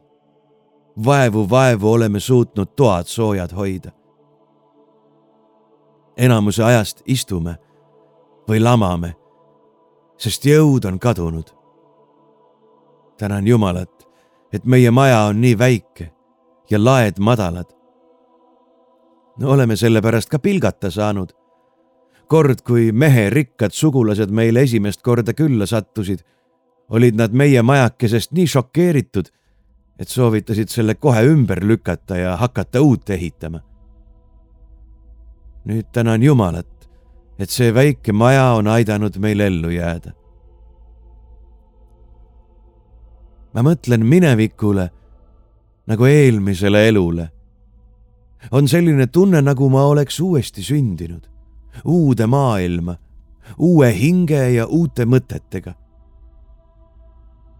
vaevu-vaevu oleme suutnud toad soojad hoida enamuse ajast istume või lamame, sest jõud on kadunud. tänan Jumalat, et meie maja on nii väike ja laed madalad. oleme sellepärast ka pilgata saanud. kord, kui mehe rikkad sugulased meile esimest korda külla sattusid, olid nad meie majakesest nii šokeeritud, et soovitasid selle kohe ümber lükata ja hakata uut ehitama nüüd tänan Jumalat, et see väike maja on aidanud meil ellu jääda. ma mõtlen minevikule nagu eelmisele elule. on selline tunne, nagu ma oleks uuesti sündinud, uude maailma, uue hinge ja uute mõtetega.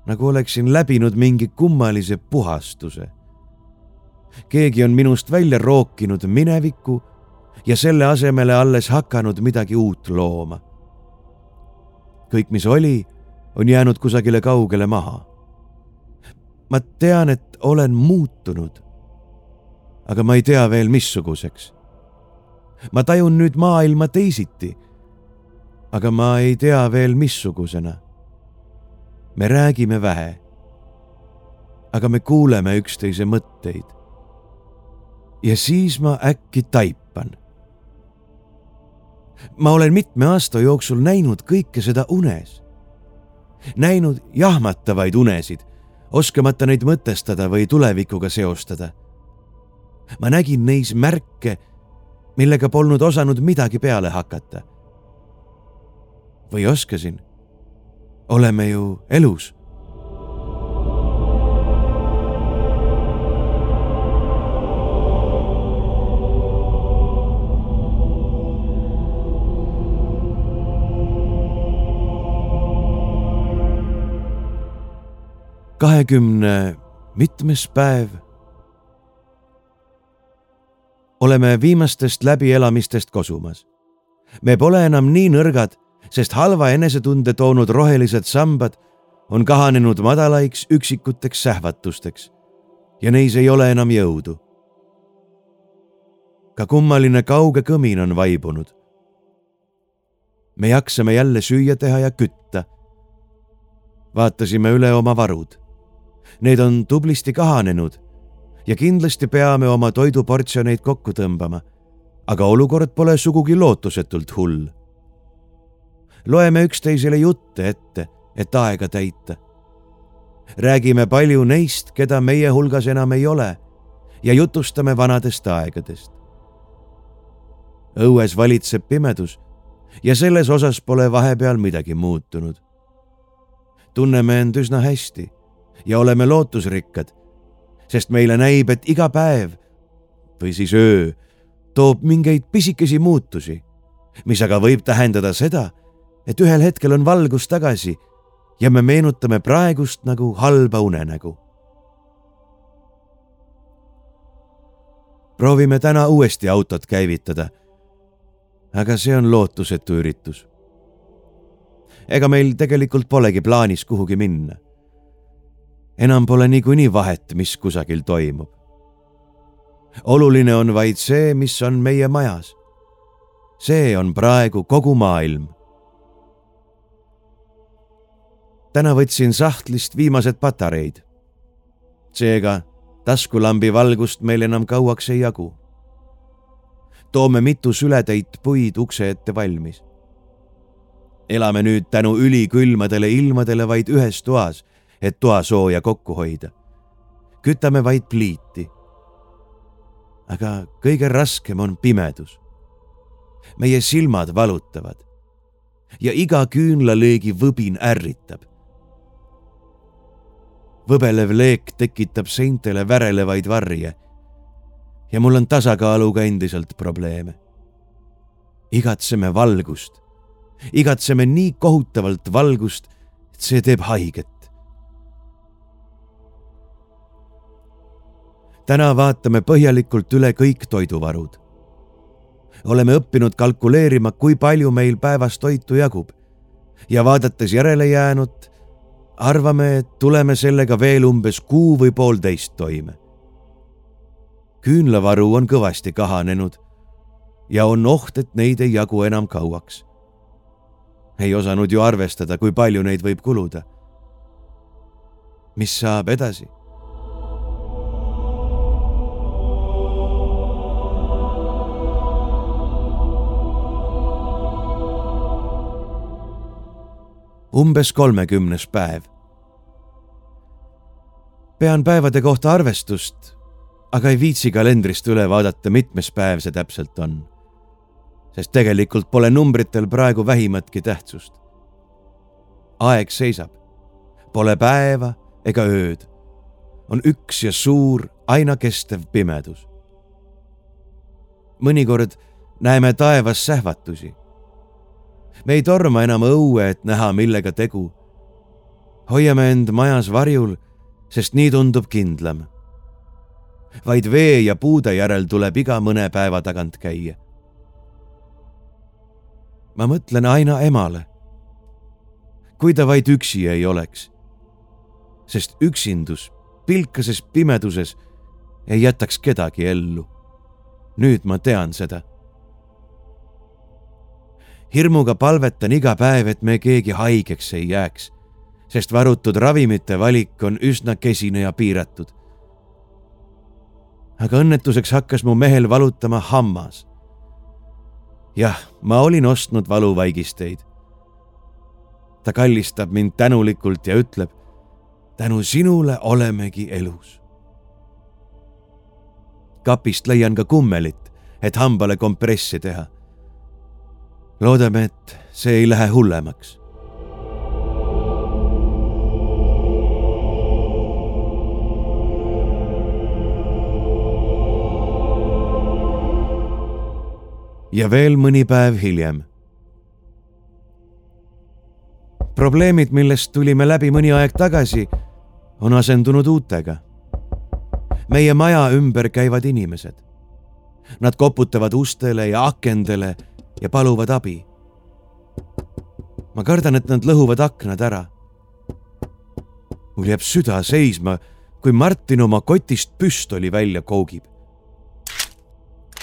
nagu oleksin läbinud mingi kummalise puhastuse. keegi on minust välja rookinud mineviku ja selle asemele alles hakanud midagi uut looma. kõik, mis oli, on jäänud kusagile kaugele maha. ma tean, et olen muutunud. aga ma ei tea veel, missuguseks. ma tajun nüüd maailma teisiti. aga ma ei tea veel, missugusena. me räägime vähe. aga me kuuleme üksteise mõtteid. ja siis ma äkki taipan ma olen mitme aasta jooksul näinud kõike seda unes. näinud jahmatavaid unesid, oskamata neid mõtestada või tulevikuga seostada. ma nägin neis märke, millega polnud osanud midagi peale hakata. või oskasin? oleme ju elus kahekümne mitmes päev. oleme viimastest läbielamistest kosumas. me pole enam nii nõrgad, sest halva enesetunde toonud rohelised sambad on kahanenud madalaiks üksikuteks sähvatusteks ja neis ei ole enam jõudu. ka kummaline kauge kõmin on vaibunud. me jaksame jälle süüa teha ja kütta. vaatasime üle oma varud Need on tublisti kahanenud ja kindlasti peame oma toiduportsjoneid kokku tõmbama. aga olukord pole sugugi lootusetult hull. loeme üksteisele jutte ette, et aega täita. räägime palju neist, keda meie hulgas enam ei ole ja jutustame vanadest aegadest. õues valitseb pimedus ja selles osas pole vahepeal midagi muutunud. tunneme end üsna hästi ja oleme lootusrikkad, sest meile näib, et iga päev või siis öö toob mingeid pisikesi muutusi, mis aga võib tähendada seda, et ühel hetkel on valgus tagasi ja me meenutame praegust nagu halba unenägu. proovime täna uuesti autot käivitada. aga see on lootusetu üritus. ega meil tegelikult polegi plaanis kuhugi minna enam pole niikuinii vahet, mis kusagil toimub. oluline on vaid see, mis on meie majas. see on praegu kogu maailm. täna võtsin sahtlist viimased patareid. seega taskulambi valgust meil enam kauaks ei jagu. toome mitu sületäit puid ukse ette valmis. elame nüüd tänu ülikülmadele ilmadele vaid ühes toas, et toasooja kokku hoida. kütame vaid pliiti. aga kõige raskem on pimedus. meie silmad valutavad ja iga küünlalöögi võbin ärritab võbelev leek tekitab seintele värelevaid varje. ja mul on tasakaaluga endiselt probleeme. igatseme valgust, igatseme nii kohutavalt valgust, et see teeb haiget. Täna vaatame põhjalikult üle kõik toiduvarud. oleme õppinud kalkuleerima, kui palju meil päevas toitu jagub ja vaadates järele jäänut arvame, et tuleme sellega veel umbes kuu või poolteist toime. küünlavaru on kõvasti kahanenud ja on oht, et neid ei jagu enam kauaks. ei osanud ju arvestada, kui palju neid võib kuluda. mis saab edasi? Umbes kolmekümnes päev. pean päevade kohta arvestust, aga ei viitsi kalendrist üle vaadata, mitmes päev see täpselt on. sest tegelikult pole numbritel praegu vähimatki tähtsust. aeg seisab, pole päeva ega ööd. on üks ja suur, aina kestev pimedus. mõnikord näeme taevas sähvatusi me ei torma enam õue, et näha, millega tegu. hoiame end majas varjul, sest nii tundub kindlam. vaid vee ja puude järel tuleb iga mõne päeva tagant käia. ma mõtlen aina emale. kui ta vaid üksi ei oleks. sest üksindus pilkases pimeduses ei jätaks kedagi ellu. nüüd ma tean seda hirmuga palvetan iga päev, et me keegi haigeks ei jääks, sest varutud ravimite valik on üsna kesine ja piiratud. aga õnnetuseks hakkas mu mehel valutama hammas. jah, ma olin ostnud valuvaigisteid. ta kallistab mind tänulikult ja ütleb, tänu sinule olemegi elus. kapist leian ka kummelit, et hambale kompressi teha loodame, et see ei lähe hullemaks. ja veel mõni päev hiljem. probleemid, millest tulime läbi mõni aeg tagasi, on asendunud uutega. meie maja ümber käivad inimesed. Nad koputavad ustele ja akendele ja paluvad abi. ma kardan, et nad lõhuvad aknad ära. mul jääb süda seisma, kui Martin oma kotist püstoli välja koogib.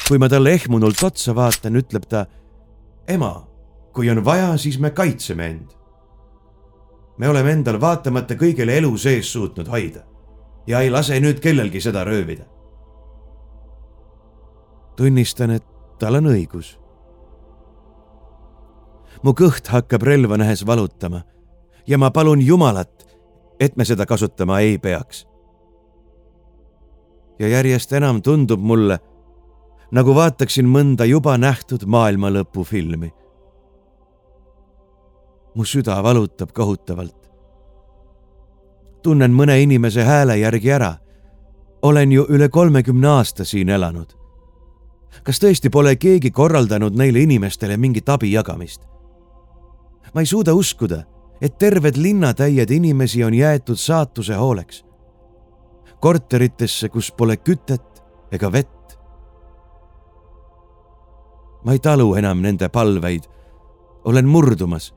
kui ma talle ehmunult otsa vaatan, ütleb ta. ema, kui on vaja, siis me kaitseme end. me oleme endal vaatamata kõigele elu sees suutnud hoida ja ei lase nüüd kellelgi seda röövida. tunnistan, et tal on õigus mu kõht hakkab relva nähes valutama ja ma palun Jumalat, et me seda kasutama ei peaks. ja järjest enam tundub mulle, nagu vaataksin mõnda juba nähtud maailmalõpu filmi. mu süda valutab kohutavalt. tunnen mõne inimese hääle järgi ära. olen ju üle kolmekümne aasta siin elanud. kas tõesti pole keegi korraldanud neile inimestele mingit abi jagamist? Ma ei suuda uskuda, et terved linnatäied inimesi on jäetud saatuse hooleks. korteritesse, kus pole kütet ega vett. ma ei talu enam nende palveid, olen murdumas.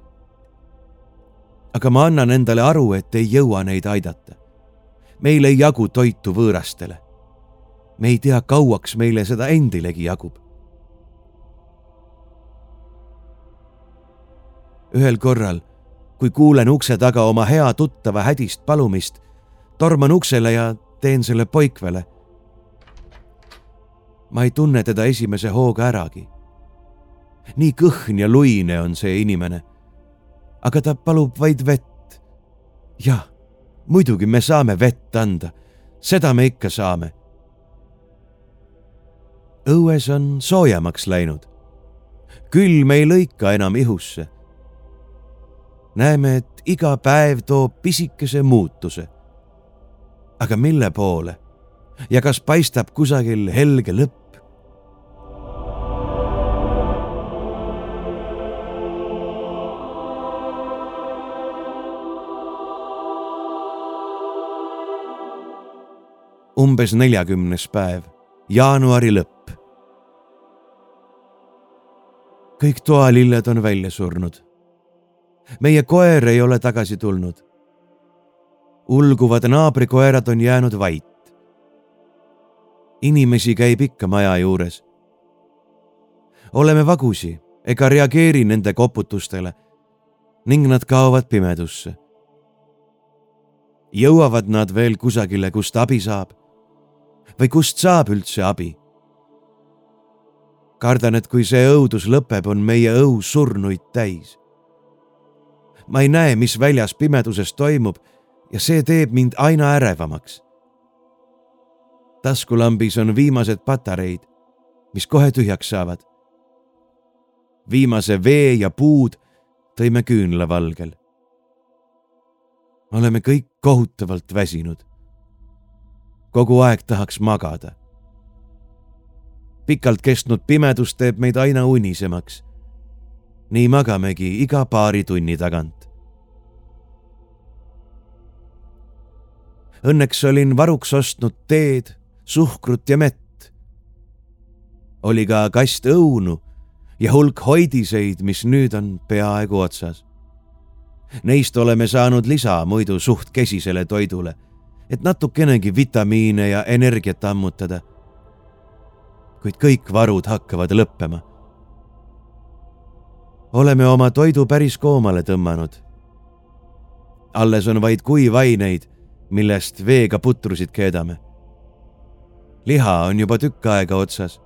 aga ma annan endale aru, et ei jõua neid aidata. meil ei jagu toitu võõrastele. me ei tea, kauaks meile seda endilegi jagub. Ühel korral, kui kuulen ukse taga oma hea tuttava hädist palumist, torman uksele ja teen selle poikvele. ma ei tunne teda esimese hooga äragi. nii kõhn ja luine on see inimene. aga ta palub vaid vett. jah, muidugi me saame vett anda, seda me ikka saame. õues on soojemaks läinud. külm ei lõika enam ihusse näeme, et iga päev toob pisikese muutuse. aga mille poole ja kas paistab kusagil helge lõpp? umbes neljakümnes päev, jaanuari lõpp. kõik toalilled on välja surnud meie koer ei ole tagasi tulnud. ulguvad naabrikoerad on jäänud vait. inimesi käib ikka maja juures. oleme vagusi ega reageeri nende koputustele ning nad kaovad pimedusse. jõuavad nad veel kusagile, kust abi saab? või kust saab üldse abi? kardan, et kui see õudus lõpeb, on meie õhu surnuid täis ma ei näe, mis väljas pimeduses toimub ja see teeb mind aina ärevamaks. taskulambis on viimased patareid, mis kohe tühjaks saavad. viimase vee ja puud tõime küünlavalgel. oleme kõik kohutavalt väsinud. kogu aeg tahaks magada. pikalt kestnud pimedus teeb meid aina unisemaks nii magamegi iga paari tunni tagant. Õnneks olin varuks ostnud teed, suhkrut ja mett. oli ka kast õunu ja hulk hoidiseid, mis nüüd on peaaegu otsas. Neist oleme saanud lisa muidu suht kesisele toidule, et natukenegi vitamiine ja energiat ammutada. kuid kõik varud hakkavad lõppema oleme oma toidu päris koomale tõmmanud. alles on vaid kuivaineid, millest veega putrusid keedame. liha on juba tükk aega otsas.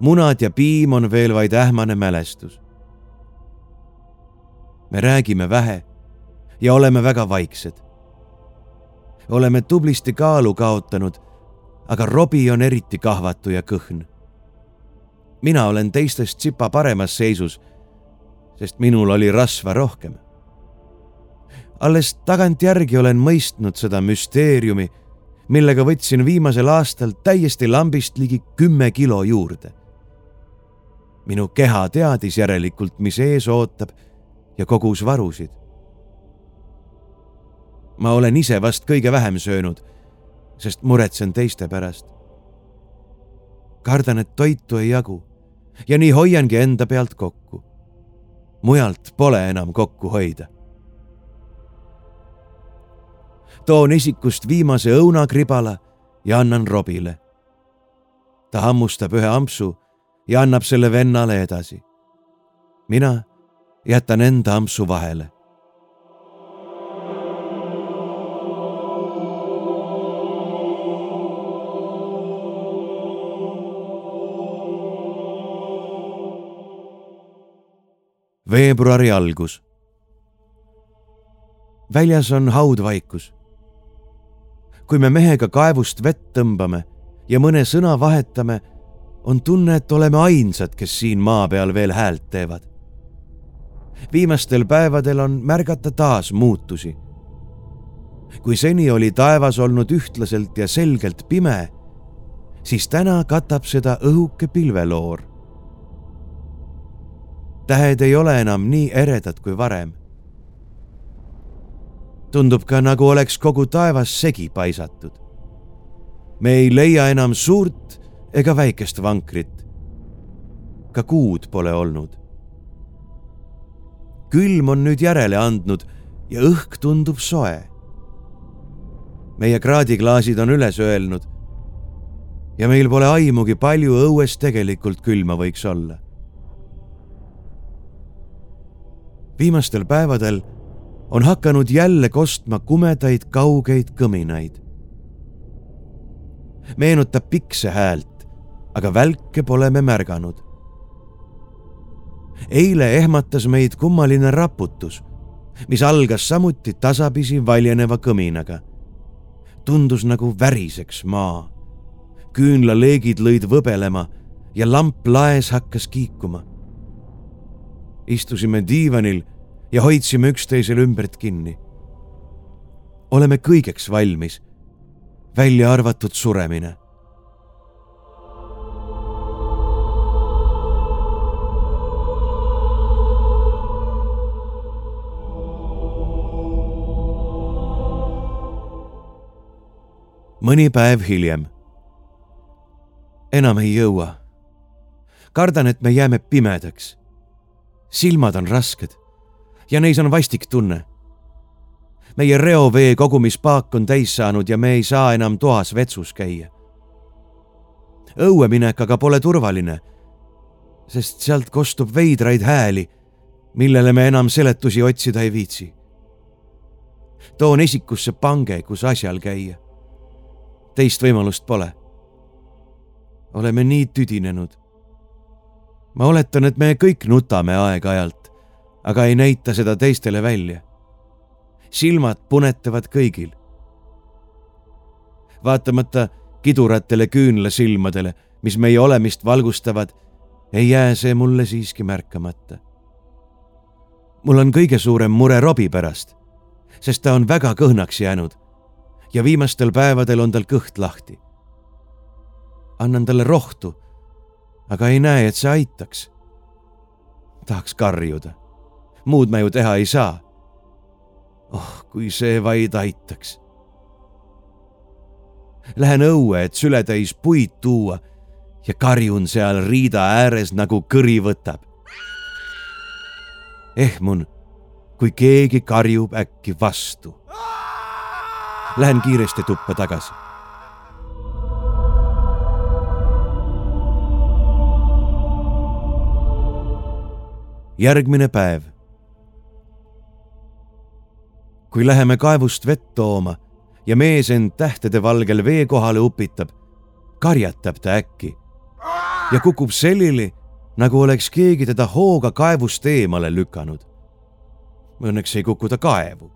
munad ja piim on veel vaid ähmane mälestus. me räägime vähe ja oleme väga vaiksed. oleme tublisti kaalu kaotanud, aga Robbie on eriti kahvatu ja kõhn. mina olen teistest tsipa paremas seisus sest minul oli rasva rohkem. alles tagantjärgi olen mõistnud seda müsteeriumi, millega võtsin viimasel aastal täiesti lambist ligi kümme kilo juurde. minu keha teadis järelikult, mis ees ootab ja kogus varusid. ma olen ise vast kõige vähem söönud, sest muretsen teiste pärast. kardan, et toitu ei jagu ja nii hoiangi enda pealt kokku mujalt pole enam kokku hoida. toon isikust viimase õunakribala ja annan Robile. ta hammustab ühe ampsu ja annab selle vennale edasi. mina jätan enda ampsu vahele veebruari algus. väljas on haudvaikus. kui me mehega kaevust vett tõmbame ja mõne sõna vahetame, on tunne, et oleme ainsad, kes siin maa peal veel häält teevad. viimastel päevadel on märgata taas muutusi. kui seni oli taevas olnud ühtlaselt ja selgelt pime, siis täna katab seda õhuke pilveloor tähed ei ole enam nii eredad kui varem. tundub ka, nagu oleks kogu taevas segi paisatud. me ei leia enam suurt ega väikest vankrit. ka kuud pole olnud. külm on nüüd järele andnud ja õhk tundub soe. meie kraadiklaasid on üles öelnud. ja meil pole aimugi, palju õues tegelikult külma võiks olla. Viimastel päevadel on hakanud jälle kostma kumedaid kaugeid kõminaid. meenutab pikse häält, aga välke pole me märganud. eile ehmatas meid kummaline raputus, mis algas samuti tasapisi valjeneva kõminaga. tundus nagu väriseks maa. küünlaleegid lõid võbelema ja lamp laes hakkas kiikuma. Istusime diivanil ja hoidsime üksteisel ümbert kinni. oleme kõigeks valmis, välja arvatud suremine mõni päev hiljem. enam ei jõua. kardan, et me jääme pimedaks. Silmad on rasked ja neis on vastik tunne. meie reovee kogumispaak on täis saanud ja me ei saa enam toas vetsus käia. õue minek aga pole turvaline, sest sealt kostub veidraid hääli, millele me enam seletusi otsida ei viitsi. toon esikusse pange, kus asjal käia. teist võimalust pole. oleme nii tüdinenud. Ma oletan, et me kõik nutame aeg-ajalt aga ei näita seda teistele välja. silmad punetavad kõigil. vaatamata kiduratele küünlasilmadele, mis meie olemist valgustavad, ei jää see mulle siiski märkamata. mul on kõige suurem mure Robbie pärast, sest ta on väga kõhnaks jäänud ja viimastel päevadel on tal kõht lahti. annan talle rohtu, aga ei näe, et see aitaks. tahaks karjuda muud me ju teha ei saa. oh, kui see vaid aitaks. Lähen õue, et sületäis puid tuua ja karjun seal riida ääres nagu kõri võtab. ehmun, kui keegi karjub äkki vastu. Lähen kiiresti tuppa tagasi järgmine päev kui läheme kaevust vett tooma ja mees end tähtede valgel vee kohale upitab, karjatab ta äkki ja kukub selili, nagu oleks keegi teda hooga kaevust eemale lükanud. Õnneks ei kuku ta kaevu.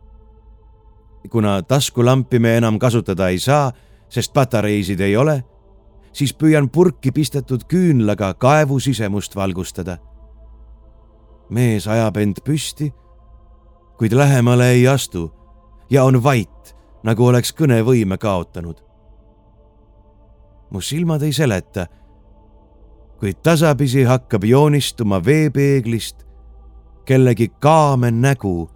kuna taskulampi me enam kasutada ei saa, sest patareisid ei ole, siis püüan purki pistetud küünlaga kaevu sisemust valgustada. Mees ajab end püsti kuid lähemale ei astu ja on vait, nagu oleks kõnevõime kaotanud. mu silmad ei seleta, kuid tasapisi hakkab joonistuma veepeeglist kellegi kaame nägu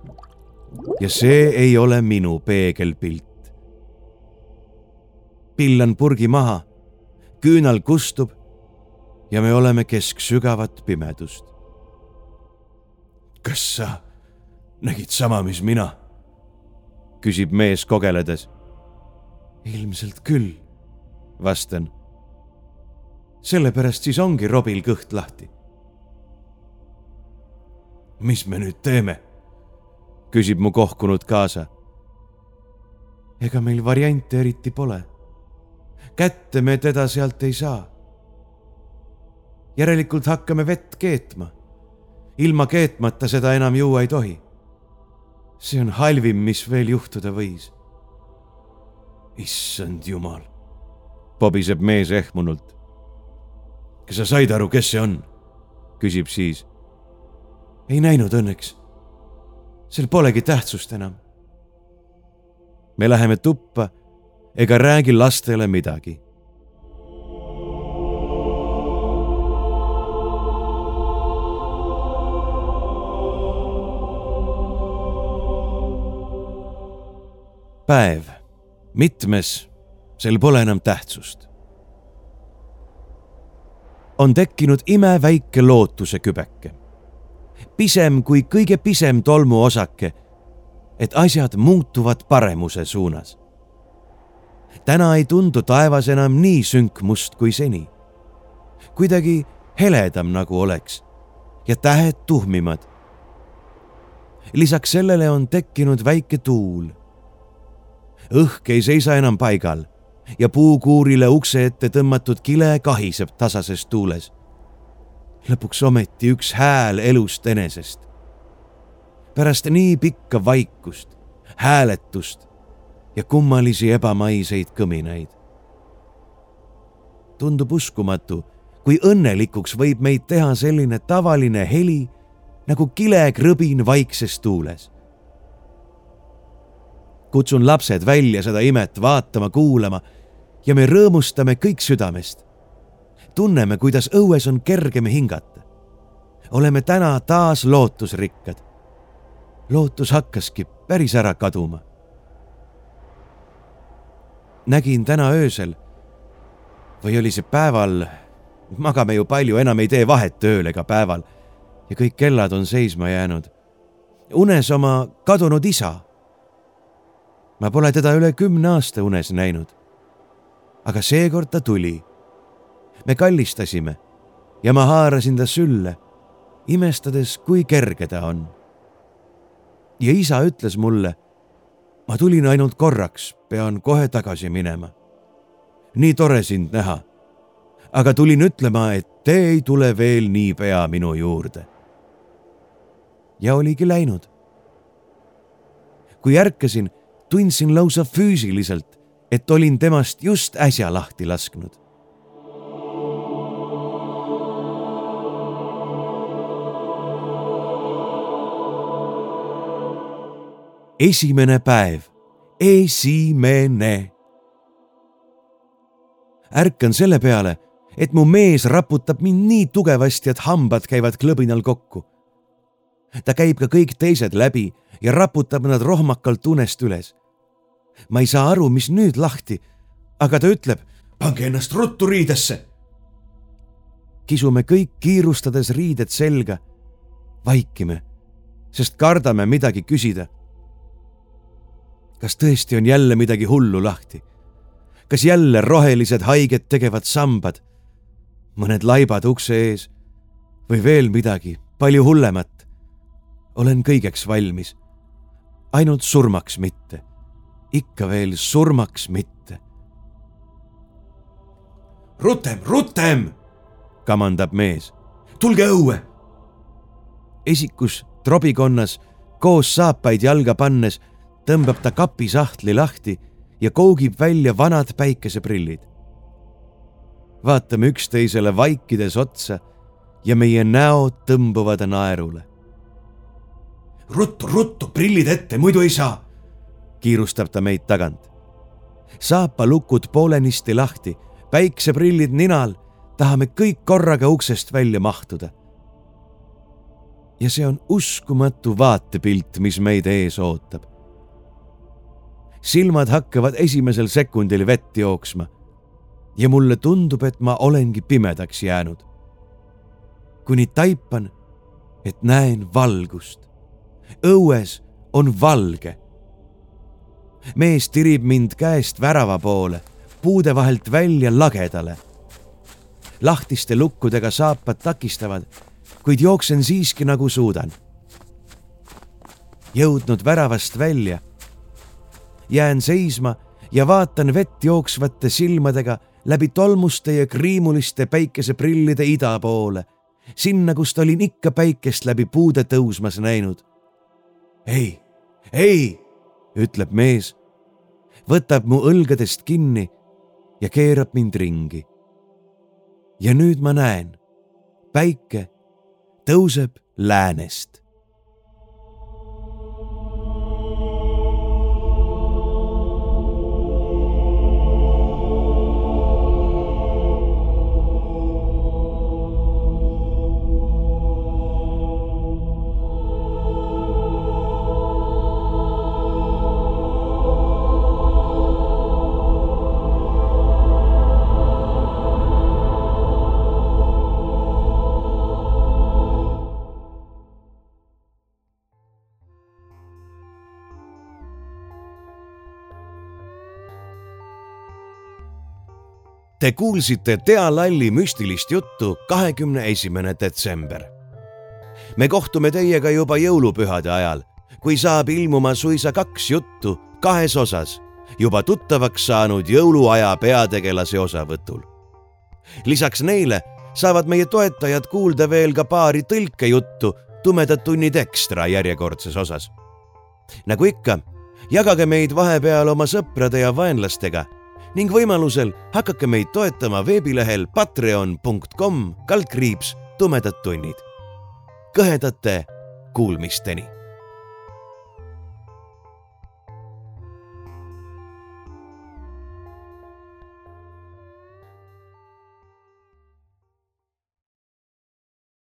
ja see ei ole minu peegelpilt. pillan purgi maha, küünal kustub ja me oleme kesk sügavat pimedust. Kas sa nägid sama, mis mina? küsib mees kogeledes. ilmselt küll, vastan. sellepärast siis ongi Robil kõht lahti. mis me nüüd teeme? küsib mu kohkunud kaasa. ega meil variante eriti pole. kätte me teda sealt ei saa. järelikult hakkame vett keetma. Ilma keetmata seda enam juua ei tohi see on halvim, mis veel juhtuda võis. issand jumal, pobiseb mees ehmunult. kas sa said aru, kes see on? küsib siis. ei näinud õnneks. sel polegi tähtsust enam. me läheme tuppa ega räägi lastele midagi päev, mitmes, sel pole enam tähtsust. on tekkinud imeväike lootuse kübeke, pisem kui kõige pisem tolmuosake, et asjad muutuvad paremuse suunas. täna ei tundu taevas enam nii sünkmust kui seni. kuidagi heledam nagu oleks ja tähed tuhmimad. lisaks sellele on tekkinud väike tuul. Õhk ei seisa enam paigal ja puukuurile ukse ette tõmmatud kile kahiseb tasases tuules. lõpuks ometi üks hääl elust enesest. pärast nii pikka vaikust, hääletust ja kummalisi ebamaiseid kõminaid. tundub uskumatu, kui õnnelikuks võib meid teha selline tavaline heli nagu kilekrõbin vaikses tuules. Kutsun lapsed välja seda imet vaatama, kuulama ja me rõõmustame kõik südamest. tunneme, kuidas õues on kergem hingata. oleme täna taas lootusrikkad. lootus hakkaski päris ära kaduma nägin täna öösel või oli see päeval, magame ju palju, enam ei tee vahet ööl ega päeval ja kõik kellad on seisma jäänud. unes oma kadunud isa. Ma pole teda üle kümne aasta unes näinud. aga seekord ta tuli. me kallistasime ja ma haarasin ta sülle, imestades, kui kerge ta on. ja isa ütles mulle ma tulin ainult korraks, pean kohe tagasi minema. nii tore sind näha. aga tulin ütlema, et te ei tule veel niipea minu juurde. ja oligi läinud. kui ärkasin, tundsin lausa füüsiliselt, et olin temast just äsja lahti lasknud esimene päev, esimene. ärkan selle peale, et mu mees raputab mind nii tugevasti, et hambad käivad klõbinal kokku. ta käib ka kõik teised läbi ja raputab nad rohmakalt unest üles. Ma ei saa aru, mis nüüd lahti, aga ta ütleb, pange ennast ruttu riidesse. kisume kõik kiirustades riided selga, vaikime, sest kardame midagi küsida kas tõesti on jälle midagi hullu lahti? kas jälle rohelised haiget tegevad sambad? mõned laibad ukse ees või veel midagi palju hullemat? olen kõigeks valmis. ainult surmaks mitte. Ikka veel surmaks mitte. rutem, rutem, kamandab mees. tulge õue. esikus trobikonnas koos saapaid jalga pannes tõmbab ta kapisahtli lahti ja koogib välja vanad päikeseprillid. vaatame üksteisele vaikides otsa ja meie näod tõmbuvad naerule. ruttu, ruttu, prillid ette, muidu ei saa, kiirustab ta meid tagant. saapalukud poolenisti lahti, päikseprillid ninal, tahame kõik korraga uksest välja mahtuda. ja see on uskumatu vaatepilt, mis meid ees ootab silmad hakkavad esimesel sekundil vett jooksma. ja mulle tundub, et ma olengi pimedaks jäänud. kuni taipan, et näen valgust. õues on valge. Mees tirib mind käest värava poole, puude vahelt välja lagedale. lahtiste lukkudega saapad takistavad, kuid jooksen siiski nagu suudan. jõudnud väravast välja jään seisma ja vaatan vett jooksvate silmadega läbi tolmuste ja kriimuliste päikeseprillide ida poole, sinna, kust olin ikka päikest läbi puude tõusmas näinud. ei, ei, ütleb mees, võtab mu õlgadest kinni ja keerab mind ringi. ja nüüd ma näen, päike tõuseb läänest Te kuulsite Tea Lalli müstilist juttu kahekümne esimene detsember. me kohtume teiega juba jõulupühade ajal, kui saab ilmuma suisa kaks juttu kahes osas juba tuttavaks saanud jõuluaja peategelase osavõtul. lisaks neile saavad meie toetajad kuulda veel ka paari tõlkejuttu Tumedad tunnid ekstra järjekordses osas. nagu ikka, jagage meid vahepeal oma sõprade ja vaenlastega ning võimalusel hakake meid toetama veebilehel patreon.com kaldkriips tumedad tunnid. kõhedate kuulmisteni